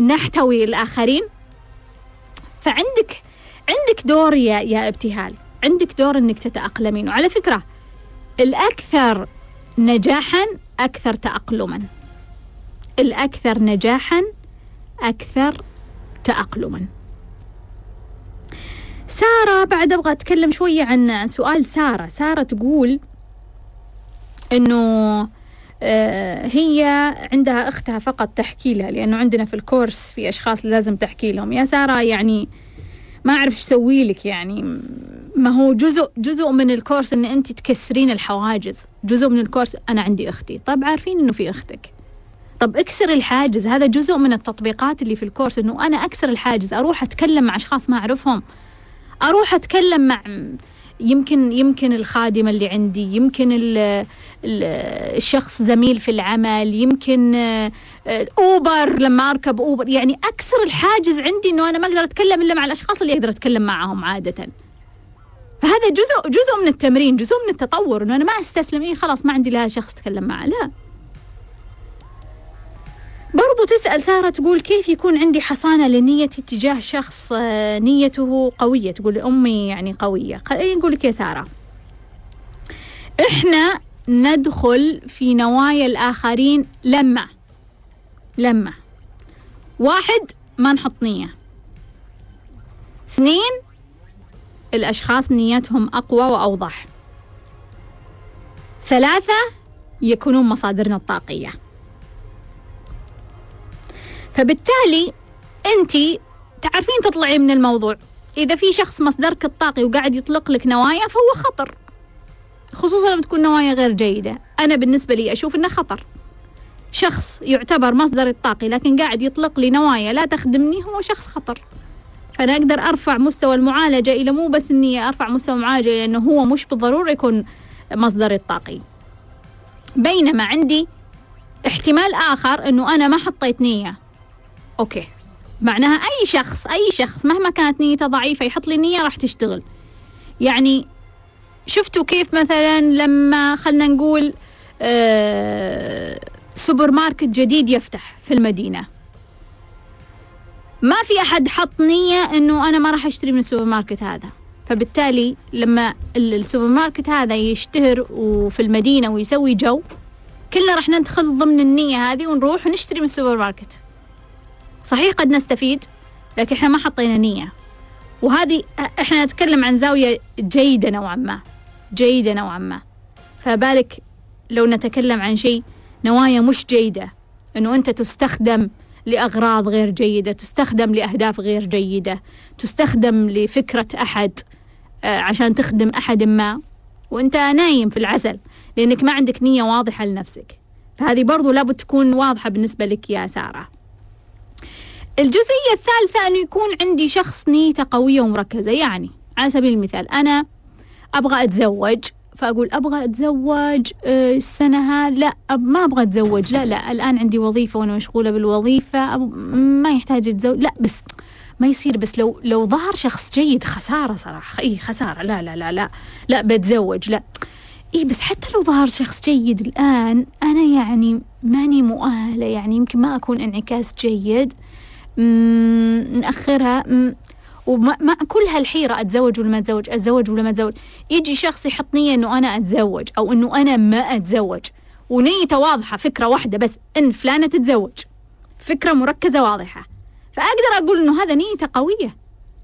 نحتوي الآخرين؟ فعندك عندك دور يا يا ابتهال عندك دور إنك تتأقلمين. وعلى فكرة الأكثر نجاحا أكثر تأقلما. الأكثر نجاحا أكثر تأقلما. سارة بعد أبغى أتكلم شوية عن سؤال سارة. سارة تقول إنه آه، هي عندها أختها فقط تحكي لها لأنه عندنا في الكورس في أشخاص لازم تحكي لهم. يا سارة يعني ما أعرف إيش أسوي لك يعني ما هو جزء جزء من الكورس إن أنت تكسرين الحواجز. جزء من الكورس أنا عندي أختي. طب عارفين إنه في أختك. طب اكسر الحاجز هذا جزء من التطبيقات اللي في الكورس إنه أنا أكسر الحاجز أروح أتكلم مع أشخاص ما أعرفهم أروح أتكلم مع يمكن يمكن الخادمه اللي عندي يمكن ال ال الشخص زميل في العمل يمكن آه، أوبر لما أركب أوبر يعني أكسر الحاجز عندي إنه أنا ما أقدر أتكلم إلا مع الأشخاص اللي أقدر أتكلم معهم عادة. فهذا جزء جزء من التمرين جزء من التطور إنه أنا ما أستسلم إيه خلاص ما عندي لها شخص أتكلم معه لا. برضو تسأل سارة تقول كيف يكون عندي حصانة لنيتي تجاه شخص آه، نيته قوية؟ تقول أمي يعني قوية. خليني نقول لك يا سارة؟ إحنا ندخل في نوايا الآخرين لما لما. واحد ما نحط نية. اثنين الأشخاص نيتهم أقوى وأوضح. ثلاثة يكونون مصادرنا الطاقية. فبالتالي انت تعرفين تطلعي من الموضوع. إذا في شخص مصدرك الطاقي وقاعد يطلق لك نوايا فهو خطر. خصوصا لما تكون نوايا غير جيدة. أنا بالنسبة لي أشوف إنه خطر. شخص يعتبر مصدر الطاقي لكن قاعد يطلق لي نوايا لا تخدمني هو شخص خطر. فأنا أقدر أرفع مستوى المعالجة إلى مو بس إني أرفع مستوى المعالجة لأنه هو مش بالضرورة يكون مصدري الطاقي. بينما عندي احتمال آخر إنه أنا ما حطيت نية. okay. معناها أي شخص أي شخص مهما كانت نيته ضعيفة يحط لي نية راح تشتغل. يعني شفتوا كيف مثلا لما خلنا نقول آه سوبر ماركت جديد يفتح في المدينة. ما في أحد حط نية إنه أنا ما راح أشتري من السوبر ماركت هذا. فبالتالي لما ال- السوبر ماركت هذا يشتهر وفي المدينة ويسوي جو كلنا راح ندخل ضمن النية هذه ونروح ونشتري من السوبر ماركت. صحيح قد نستفيد لكن إحنا ما حطينا نية. وهذه إحنا نتكلم عن زاوية جيدة نوعا ما جيدة نوعا ما. فبالك لو نتكلم عن شيء نوايا مش جيدة إنه أنت تستخدم لأغراض غير جيدة تستخدم لأهداف غير جيدة تستخدم لفكرة أحد آه، عشان تخدم أحد ما. وأنت نايم في العسل لأنك ما عندك نية واضحة لنفسك. فهذه برضو لابد تكون واضحة بالنسبة لك يا سارة. الجزئية الثالثة أنه يكون عندي شخص نيته قوية ومركزة. يعني على سبيل المثال أنا أبغى أتزوج فأقول أبغى أتزوج آه، السنة لا ما أبغى أتزوج لا لا الآن عندي وظيفة وأنا مشغولة بالوظيفة ما يحتاج أتزوج لا بس ما يصير بس لو لو ظهر شخص جيد خسارة صراحة. إي خسارة لا لا لا لا لا بتزوج لا. إي بس حتى لو ظهر شخص جيد الآن أنا يعني ماني مؤهلة يعني يمكن ما أكون انعكاس جيد. نأخرها. ومع كل هالحيرة أتزوج ولا ما أتزوج؟ أتزوج ولا ما أتزوج؟ يجي شخص يحط نية أنه أنا أتزوج أو أنه أنا ما أتزوج. ونيته واضحة فكرة واحدة بس إن فلانة تتزوج. فكرة مركزة واضحة. فأقدر أقول أنه هذا نيتة قوية.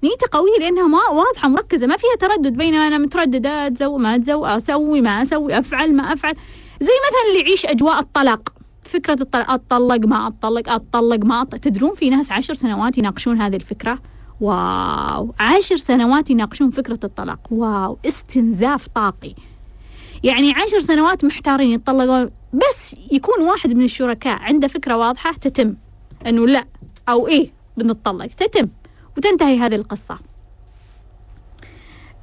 نيتة قوية لأنها ما واضحة مركزة ما فيها تردد بينما أنا مترددة أتزوج ما أتزوج أسوي ما أسوي أفعل ما أفعل. زي مثلا اللي يعيش أجواء الطلاق. فكرة أطلق ما أطلق أطلق ما أطلق تدرون في ناس عشر سنوات يناقشون هذه الفكرة؟ واو. عشر سنوات يناقشون فكرة الطلاق. واو. استنزاف طاقي. يعني عشر سنوات محتارين يتطلقون بس يكون واحد من الشركاء عنده فكرة واضحة تتم. أنه لا أو إيه بنطلق تتم. وتنتهي هذه القصة.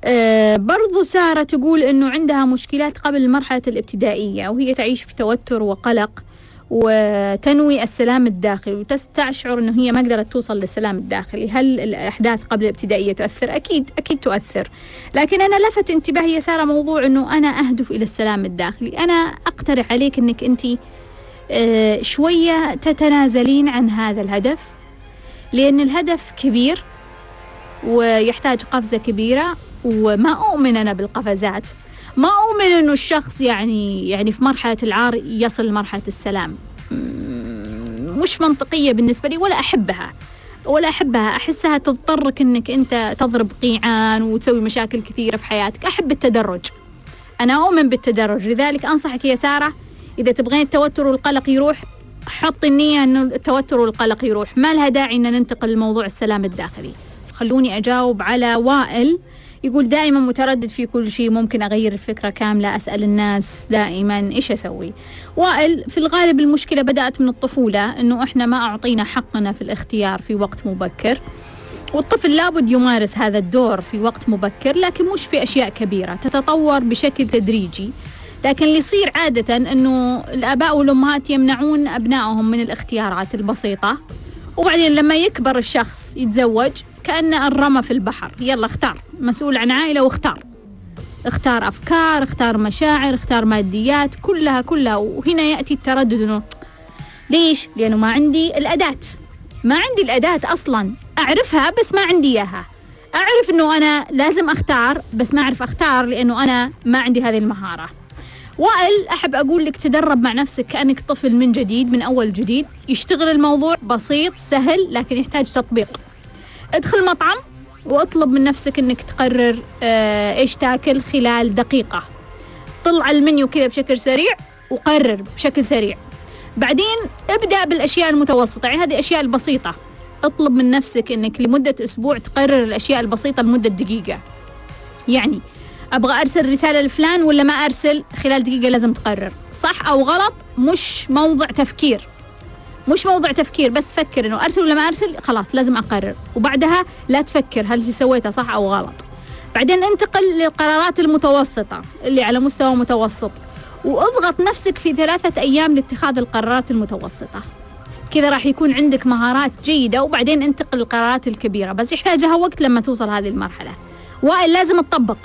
أه برضو سارة تقول أنه عندها مشكلات قبل المرحلة الابتدائية وهي تعيش في توتر وقلق. وتنوي السلام الداخلي وتستشعر إنه هي ما قدرت توصل للسلام الداخلي. هل الأحداث قبل الابتدائية تؤثر؟ أكيد أكيد تؤثر. لكن أنا لفت انتباهي يا ساره موضوع إنه أنا أهدف إلى السلام الداخلي. أنا أقترح عليك إنك أنت آه، شوية تتنازلين عن هذا الهدف لأن الهدف كبير ويحتاج قفزة كبيرة وما أؤمن أنا بالقفزات. ما أؤمن أنه الشخص يعني يعني في مرحلة العار يصل لمرحلة السلام. مش منطقية بالنسبة لي ولا أحبها. ولا أحبها. أحسها تضطرك أنك أنت تضرب قيعان وتسوي مشاكل كثيرة في حياتك. أحب التدرج. أنا أؤمن بالتدرج. لذلك أنصحك يا سارة إذا تبغين التوتر والقلق يروح حط النية أنه التوتر والقلق يروح. ما لها داعي أن ننتقل لموضوع السلام الداخلي. خلوني أجاوب على وائل. يقول دائما متردد في كل شيء ممكن أغير الفكرة كاملة أسأل الناس دائما إيش أسوي؟ وائل في الغالب المشكلة بدأت من الطفولة أنه إحنا ما أعطينا حقنا في الاختيار في وقت مبكر. والطفل لابد يمارس هذا الدور في وقت مبكر لكن مش في أشياء كبيرة تتطور بشكل تدريجي. لكن اللي يصير عادة أنه الآباء والأمهات يمنعون أبنائهم من الاختيارات البسيطة. وبعدين لما يكبر الشخص يتزوج كأنه الرمى في البحر. يلا اختار. مسؤول عن عائلة واختار. اختار أفكار اختار مشاعر اختار ماديات كلها كلها. وهنا يأتي التردد أنه ليش؟ لأنه ما عندي الأداة. ما عندي الأداة أصلا. أعرفها بس ما عندي إياها. أعرف أنه أنا لازم أختار بس ما أعرف أختار لأنه أنا ما عندي هذه المهارة. وائل أحب أقول لك تدرب مع نفسك كأنك طفل من جديد من أول جديد. يشتغل الموضوع بسيط سهل لكن يحتاج تطبيق. ادخل مطعم واطلب من نفسك إنك تقرر آه إيش تاكل خلال دقيقة. طلع المنيو كذا بشكل سريع وقرر بشكل سريع. بعدين ابدأ بالأشياء المتوسطة يعني هذه الأشياء البسيطة. اطلب من نفسك إنك لمدة أسبوع تقرر الأشياء البسيطة لمدة دقيقة. يعني أبغى أرسل رسالة لفلان ولا ما أرسل؟ خلال دقيقة لازم تقرر. صح أو غلط؟ مش موضع تفكير. مش موضوع تفكير بس فكر إنه أرسل ولا ما أرسل؟ خلاص لازم أقرر. وبعدها لا تفكر هل سويتها صح أو غلط. بعدين انتقل للقرارات المتوسطة اللي على مستوى متوسط. واضغط نفسك في ثلاثة أيام لاتخاذ القرارات المتوسطة. كذا راح يكون عندك مهارات جيدة وبعدين انتقل للقرارات الكبيرة. بس يحتاجها وقت لما توصل هذه المرحلة. وائل لازم تطبق.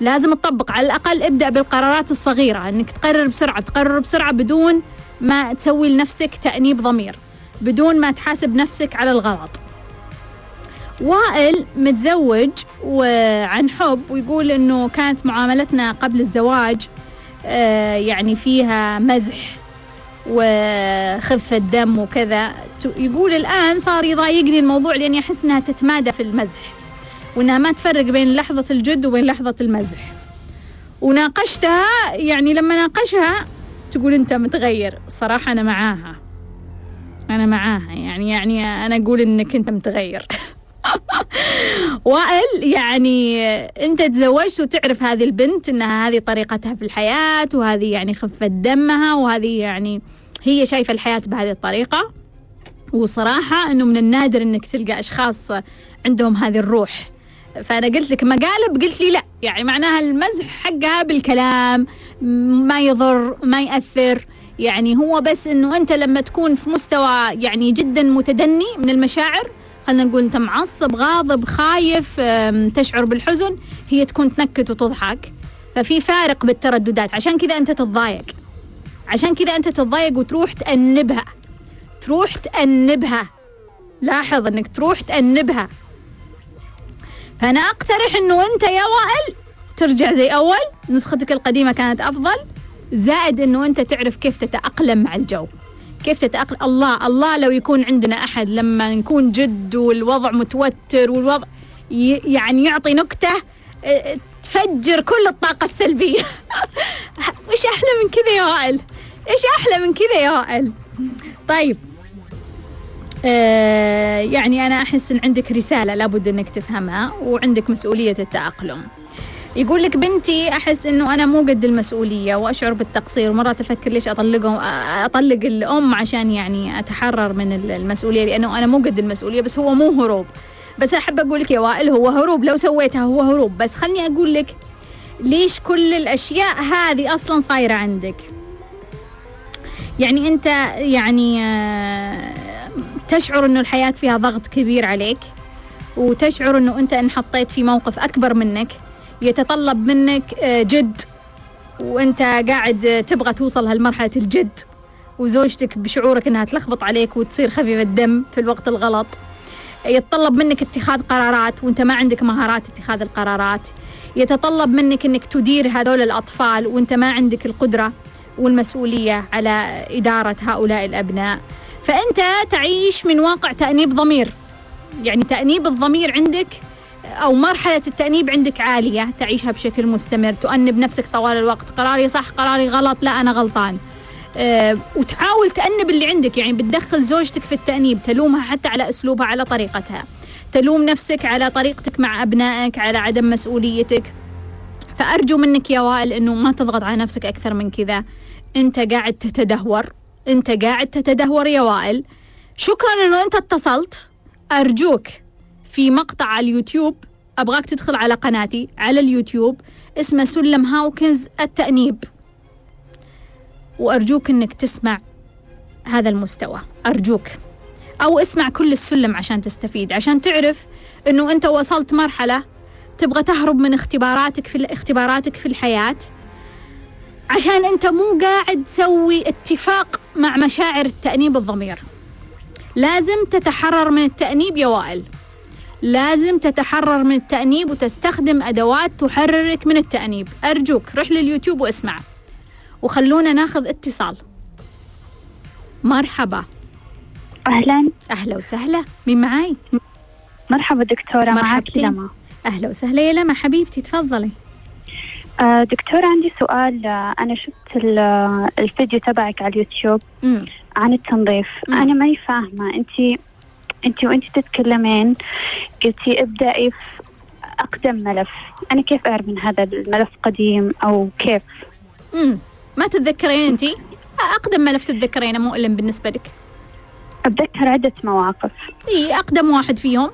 لازم تطبق. على الأقل ابدأ بالقرارات الصغيرة أنك تقرر بسرعة تقرر بسرعة بدون ما تسوي لنفسك تأنيب ضمير بدون ما تحاسب نفسك على الغلط. وائل متزوج وعن حب ويقول إنه كانت معاملتنا قبل الزواج آه، يعني فيها مزح وخفة دم وكذا. يقول الآن صار يضايقني الموضوع لأني أحس أنها تتمادى في المزح. وأنها ما تفرق بين لحظة الجد وبين لحظة المزح. وناقشتها يعني لما ناقشها تقول أنت متغير. صراحة أنا معاها. أنا معاها. يعني يعني أنا أقول إنك أنت متغير. [laughs] وائل يعني أنت تزوجت وتعرف هذه البنت إنها هذه طريقتها في الحياة وهذه يعني خفه دمها وهذه يعني هي شايفة الحياة بهذه الطريقة. وصراحة إنه من النادر إنك تلقى أشخاص عندهم هذه الروح. فأنا قلت لك مقالب قلت لي لا. يعني معناها المزح حقها بالكلام ما يضر ما يأثر. يعني هو بس إنه أنت لما تكون في مستوى يعني جدا متدني من المشاعر خلينا نقول أنت معصب غاضب خايف تشعر بالحزن هي تكون تنكت وتضحك. ففي فارق بالترددات. عشان كذا أنت تتضايق. عشان كذا أنت تتضايق وتروح تأنبها. تروح تأنبها. لاحظ إنك تروح تأنبها. فانا أقترح إنه أنت يا وائل ترجع زي أول. نسختك القديمة كانت أفضل. زائد إنه أنت تعرف كيف تتأقلم مع الجو. كيف تتأقلم. الله الله لو يكون عندنا أحد لما نكون جد والوضع متوتر والوضع يعني يعطي نكتة آه، تفجر كل الطاقة السلبية. [laughs] إيش أحلى من كذا يا وائل؟ إيش أحلى من كذا يا وائل؟ طيب. آه يعني أنا أحس إن عندك رسالة لابد إنك تفهمها وعندك مسؤولية التأقلم. يقول لك بنتي أحس إنه أنا مو قد المسؤولية وأشعر بالتقصير ومرات أفكر ليش اطلقهم أطلق الأم عشان يعني أتحرر من المسؤولية لأنه أنا مو قد المسؤولية بس هو مو هروب. بس أحب أقول لك يا وائل هو هروب. لو سويتها هو هروب. بس خلني أقول لك ليش كل الأشياء هذه أصلا صايرة عندك. يعني أنت يعني آه، تشعر إنه الحياة فيها ضغط كبير عليك وتشعر إنه أنت انحطيت في موقف أكبر منك يتطلب منك آه، جد وأنت قاعد آه، تبغى توصل هالمرحلة الجد وزوجتك بشعورك إنها تلخبط عليك وتصير خفيفة الدم في الوقت الغلط. يتطلب منك اتخاذ قرارات وأنت ما عندك مهارات اتخاذ القرارات. يتطلب منك إنك تدير هذول الأطفال وأنت ما عندك القدرة والمسؤولية على إدارة هؤلاء الأبناء. فأنت تعيش من واقع تأنيب ضمير. يعني تأنيب الضمير عندك أو مرحلة التأنيب عندك عالية تعيشها بشكل مستمر تؤنب نفسك طوال الوقت. قراري صح قراري غلط لا أنا غلطان. أه وتحاول تأنب اللي عندك. يعني بتدخل زوجتك في التأنيب تلومها حتى على أسلوبها على طريقتها. تلوم نفسك على طريقتك مع أبنائك على عدم مسؤوليتك. فأرجو منك يا وائل أنه ما تضغط على نفسك أكثر من كذا. أنت قاعد تتدهور. أنت قاعد تتدهور يا وائل. شكرا أنه أنت اتصلت. أرجوك في مقطع على اليوتيوب أبغاك تدخل على قناتي على اليوتيوب اسمه سلم هاوكنز التأنيب. وأرجوك أنك تسمع هذا المستوى. أرجوك. أو اسمع كل السلم عشان تستفيد. عشان تعرف أنه أنت وصلت مرحلة تبغى تهرب من اختباراتك في اختباراتك في الحياة. عشان أنت مو قاعد تسوي اتفاق مع مشاعر التأنيب الضمير. لازم تتحرر من التأنيب يا وائل. لازم تتحرر من التأنيب وتستخدم أدوات تحررك من التأنيب. أرجوك روح لليوتيوب واسمع. وخلونا ناخذ اتصال. مرحبا. أهلا. أهلا وسهلا. مين معاي؟ مرحبا دكتورة معك. لما أهلا وسهلا يا لما حبيبتي تفضلي. آه دكتورة عندي سؤال آه أنا شفت آه، الفيديو تبعك على اليوتيوب مم. عن التنظيف مم. أنا ماني فاهمة أنت أنت وأنت تتكلمين قلتي ابدأي في أقدم ملف أنا كيف أعرف إن هذا الملف قديم أو كيف مم. ما تتذكرين أنت؟ أقدم ملف تتذكرينه مؤلم بالنسبة لك أتذكر عدة مواقف إي أقدم واحد فيهم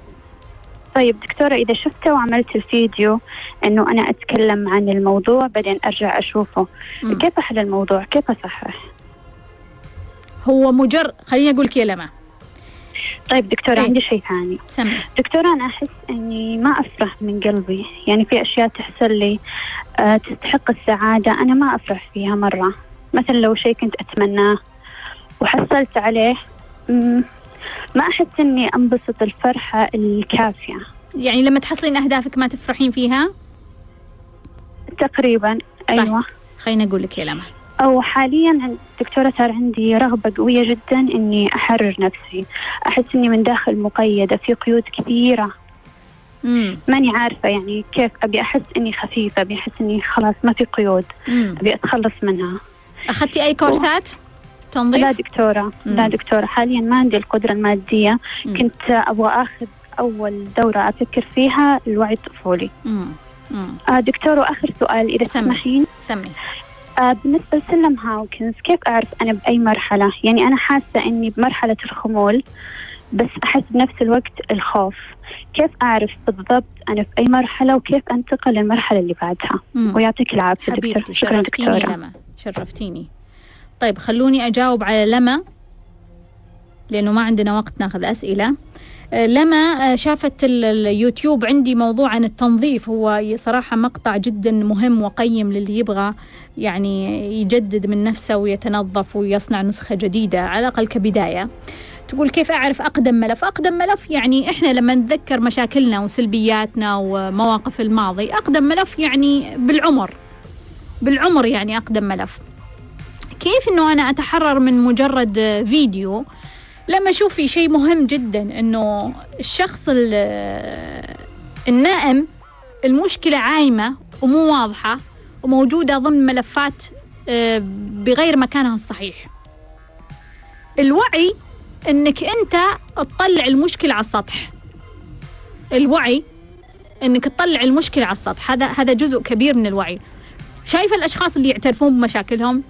طيب دكتورة إذا شفته وعملت الفيديو إنه أنا أتكلم عن الموضوع بعدين أرجع أشوفه مم. كيف أحل الموضوع؟ كيف أصحح هو مجرد خليني أقول لما طيب دكتورة إيه. عندي شيء ثاني. سمي دكتورة أنا أحس إني ما أفرح من قلبي. يعني في أشياء تحصل لي آه، تستحق السعادة أنا ما أفرح فيها مرة. مثلا لو شيء كنت أتمناه وحصلت عليه ما أحس إني أنبسط الفرحة الكافية. يعني لما تحصلين أهدافك ما تفرحين فيها؟ تقريبا أيوة. خليني أقول لك يا لما أو حاليا عند- دكتورة صار عندي رغبة قوية جدا إني أحرر نفسي. أحس إني من داخل مقيدة في قيود كثيرة. مم. ماني عارفة يعني كيف أبي أحس إني خفيفة أبي أحس إني خلاص ما في قيود. مم. أبي أتخلص منها. أخذتي أي كورسات؟ لا تنظيف؟ دكتورة لا مم. دكتورة حاليا ما عندي القدرة المادية مم. كنت أبغى أخذ أول دورة أفكر فيها الوعي الطفولي مم. مم. آه دكتور وآخر سؤال إذا. تسمحين سمي آه بالنسبة لسلم هاوكنز كيف أعرف أنا بأي مرحلة يعني أنا حاسة إني بمرحلة الخمول بس أحس بنفس الوقت الخوف كيف أعرف بالضبط أنا في أي مرحلة وكيف أنتقل للمرحلة اللي بعدها مم. ويعطيك العافية دكتور شكرا دكتورة لما شرفتيني طيب خلوني أجاوب على لما لأنه ما عندنا وقت ناخذ أسئلة. آه، لما آه، شافت ال- اليوتيوب عندي موضوع عن التنظيف. هو صراحة مقطع جدا مهم وقيم للي يبغى يعني يجدد من نفسه ويتنظف ويصنع نسخة جديدة على الأقل كبداية. تقول كيف أعرف أقدم ملف؟ أقدم ملف يعني إحنا لما نتذكر مشاكلنا وسلبياتنا ومواقف الماضي أقدم ملف يعني بالعمر بالعمر يعني أقدم ملف. كيف أنه أنا أتحرر من مجرد فيديو؟ لما أشوف في شيء مهم جدا أنه الشخص ال- النائم المشكلة عايمة ومو واضحة وموجودة ضمن ملفات آه، بغير مكانها الصحيح. الوعي أنك أنت تطلع المشكلة على السطح. الوعي أنك تطلع المشكلة على السطح. هذا هذا جزء كبير من الوعي. شايفة الأشخاص اللي يعترفون بمشاكلهم؟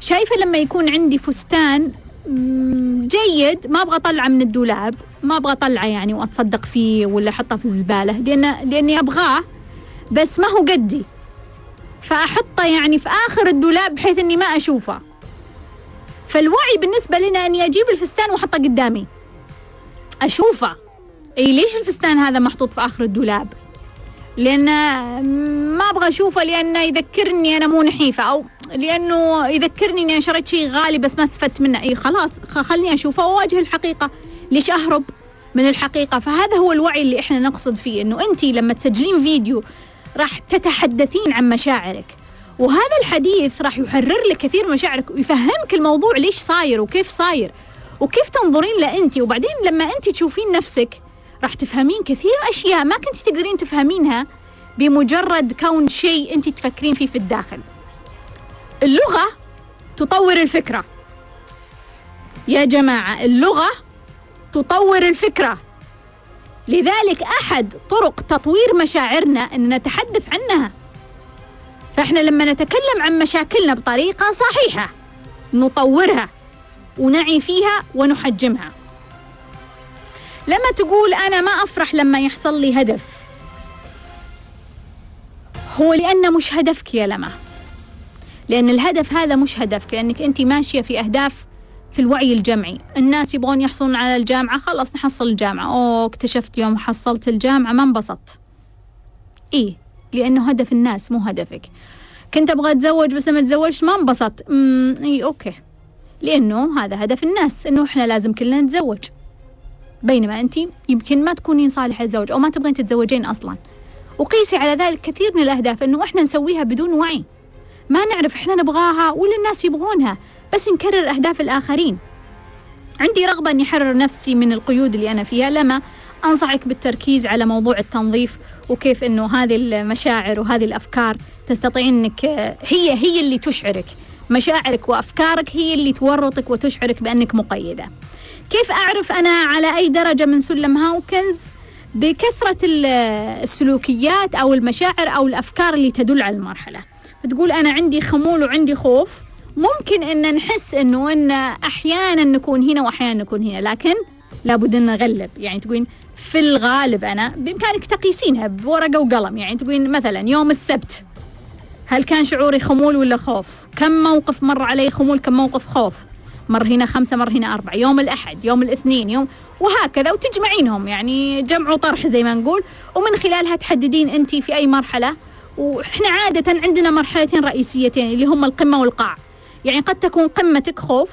شايفة لما يكون عندي فستان جيد ما أبغى أطلعه من الدولاب ما أبغى أطلعه يعني وأتصدق فيه ولا أحطه في الزبالة لأن لأني أبغاه بس ما هو قدي. فأحطه يعني في آخر الدولاب بحيث إني ما أشوفه. فالوعي بالنسبة لنا إني أجيب الفستان وأحطه قدامي. أشوفه. أي ليش الفستان هذا محطوط في آخر الدولاب؟ لأن ما أبغى أشوفه لأنه يذكرني أنا مو نحيفة أو لأنه يذكرني أنا شريت شيء غالي بس ما استفدت منه. أي خلاص خلني أشوفه وأواجه الحقيقة. ليش أهرب من الحقيقة؟ فهذا هو الوعي اللي إحنا نقصد فيه إنه أنت لما تسجلين فيديو راح تتحدثين عن مشاعرك. وهذا الحديث راح يحرر لك كثير مشاعرك ويفهمك الموضوع ليش صاير وكيف صاير وكيف تنظرين له أنت وبعدين لما أنت تشوفين نفسك راح تفهمين كثير أشياء ما كنت تقدرين تفهمينها بمجرد كون شيء أنت تفكرين فيه في الداخل. اللغة تطور الفكرة. يا جماعة اللغة تطور الفكرة. لذلك أحد طرق تطوير مشاعرنا أن نتحدث عنها. فإحنا لما نتكلم عن مشاكلنا بطريقة صحيحة نطورها ونعي فيها ونحجمها. لما تقول أنا ما أفرح لما يحصل لي هدف. هو لأنه مش هدفك يا لما. لأن الهدف هذا مش هدفك لأنك أنت ماشية في أهداف في الوعي الجمعي. الناس يبغون يحصلون على الجامعة خلاص نحصل الجامعة. أوه اكتشفت يوم حصلت الجامعة ما انبسطت. إيه لأنه هدف الناس مو هدفك. كنت أبغى أتزوج بس لما تزوجت ما انبسطت. أمم إيه أوكي. لأنه هذا هدف الناس إنه إحنا لازم كلنا نتزوج. بينما أنت يمكن ما تكونين صالحة للزواج أو ما تبغين تتزوجين أصلا. وقيسي على ذلك كثير من الأهداف إنه إحنا نسويها بدون وعي. ما نعرف إحنا نبغاها ولا الناس يبغونها بس نكرر أهداف الآخرين. عندي رغبة أني أحرر نفسي من القيود اللي أنا فيها. لما أنصحك بالتركيز على موضوع التنظيف وكيف أنه هذه المشاعر وهذه الأفكار تستطيعين أنك هي هي اللي تشعرك. مشاعرك وأفكارك هي اللي تورطك وتشعرك بأنك مقيدة. كيف أعرف أنا على أي درجة من سلم هاوكنز بكثرة ال- السلوكيات أو المشاعر أو الأفكار اللي تدل على المرحلة. فتقول أنا عندي خمول وعندي خوف. ممكن أن نحس أنه أن أحيانا نكون هنا وأحيانا نكون هنا لكن لابد أن نغلب. يعني تقولين في الغالب أنا بإمكانك تقيسينها بورقة وقلم. يعني تقولين مثلا يوم السبت هل كان شعوري خمول ولا خوف؟ كم موقف مر علي خمول كم موقف خوف؟ مر هنا خمسة مر هنا أربعة. يوم الأحد يوم الاثنين يوم وهكذا وتجمعينهم. يعني جمع وطرح زي ما نقول. ومن خلالها تحددين أنت في أي مرحلة وإحنا عادة عندنا مرحلتين رئيسيتين اللي هم القمة والقاع. يعني قد تكون قمتك خوف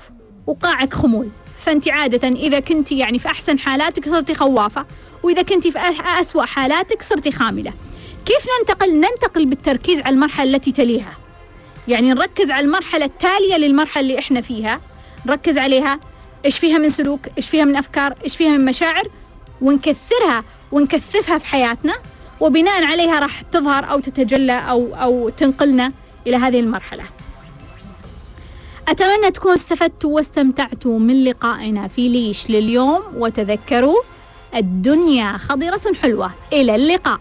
وقاعك خمول. فأنت عادة إذا كنت يعني في أحسن حالاتك صرتي خوافة وإذا كنت في أ- أسوأ حالاتك صرتي خاملة. كيف ننتقل؟ ننتقل بالتركيز على المرحلة التي تليها. يعني نركز على المرحلة التالية للمرحلة اللي إحنا فيها. نركز عليها إيش فيها من سلوك؟ إيش فيها من أفكار؟ إيش فيها من مشاعر؟ ونكثرها ونكثفها في حياتنا. وبناء عليها راح تظهر أو تتجلى أو أو تنقلنا إلى هذه المرحلة. أتمنى تكونوا استفدتوا واستمتعتوا من لقائنا في ليش لليوم وتذكروا الدنيا خضرة حلوة. إلى اللقاء.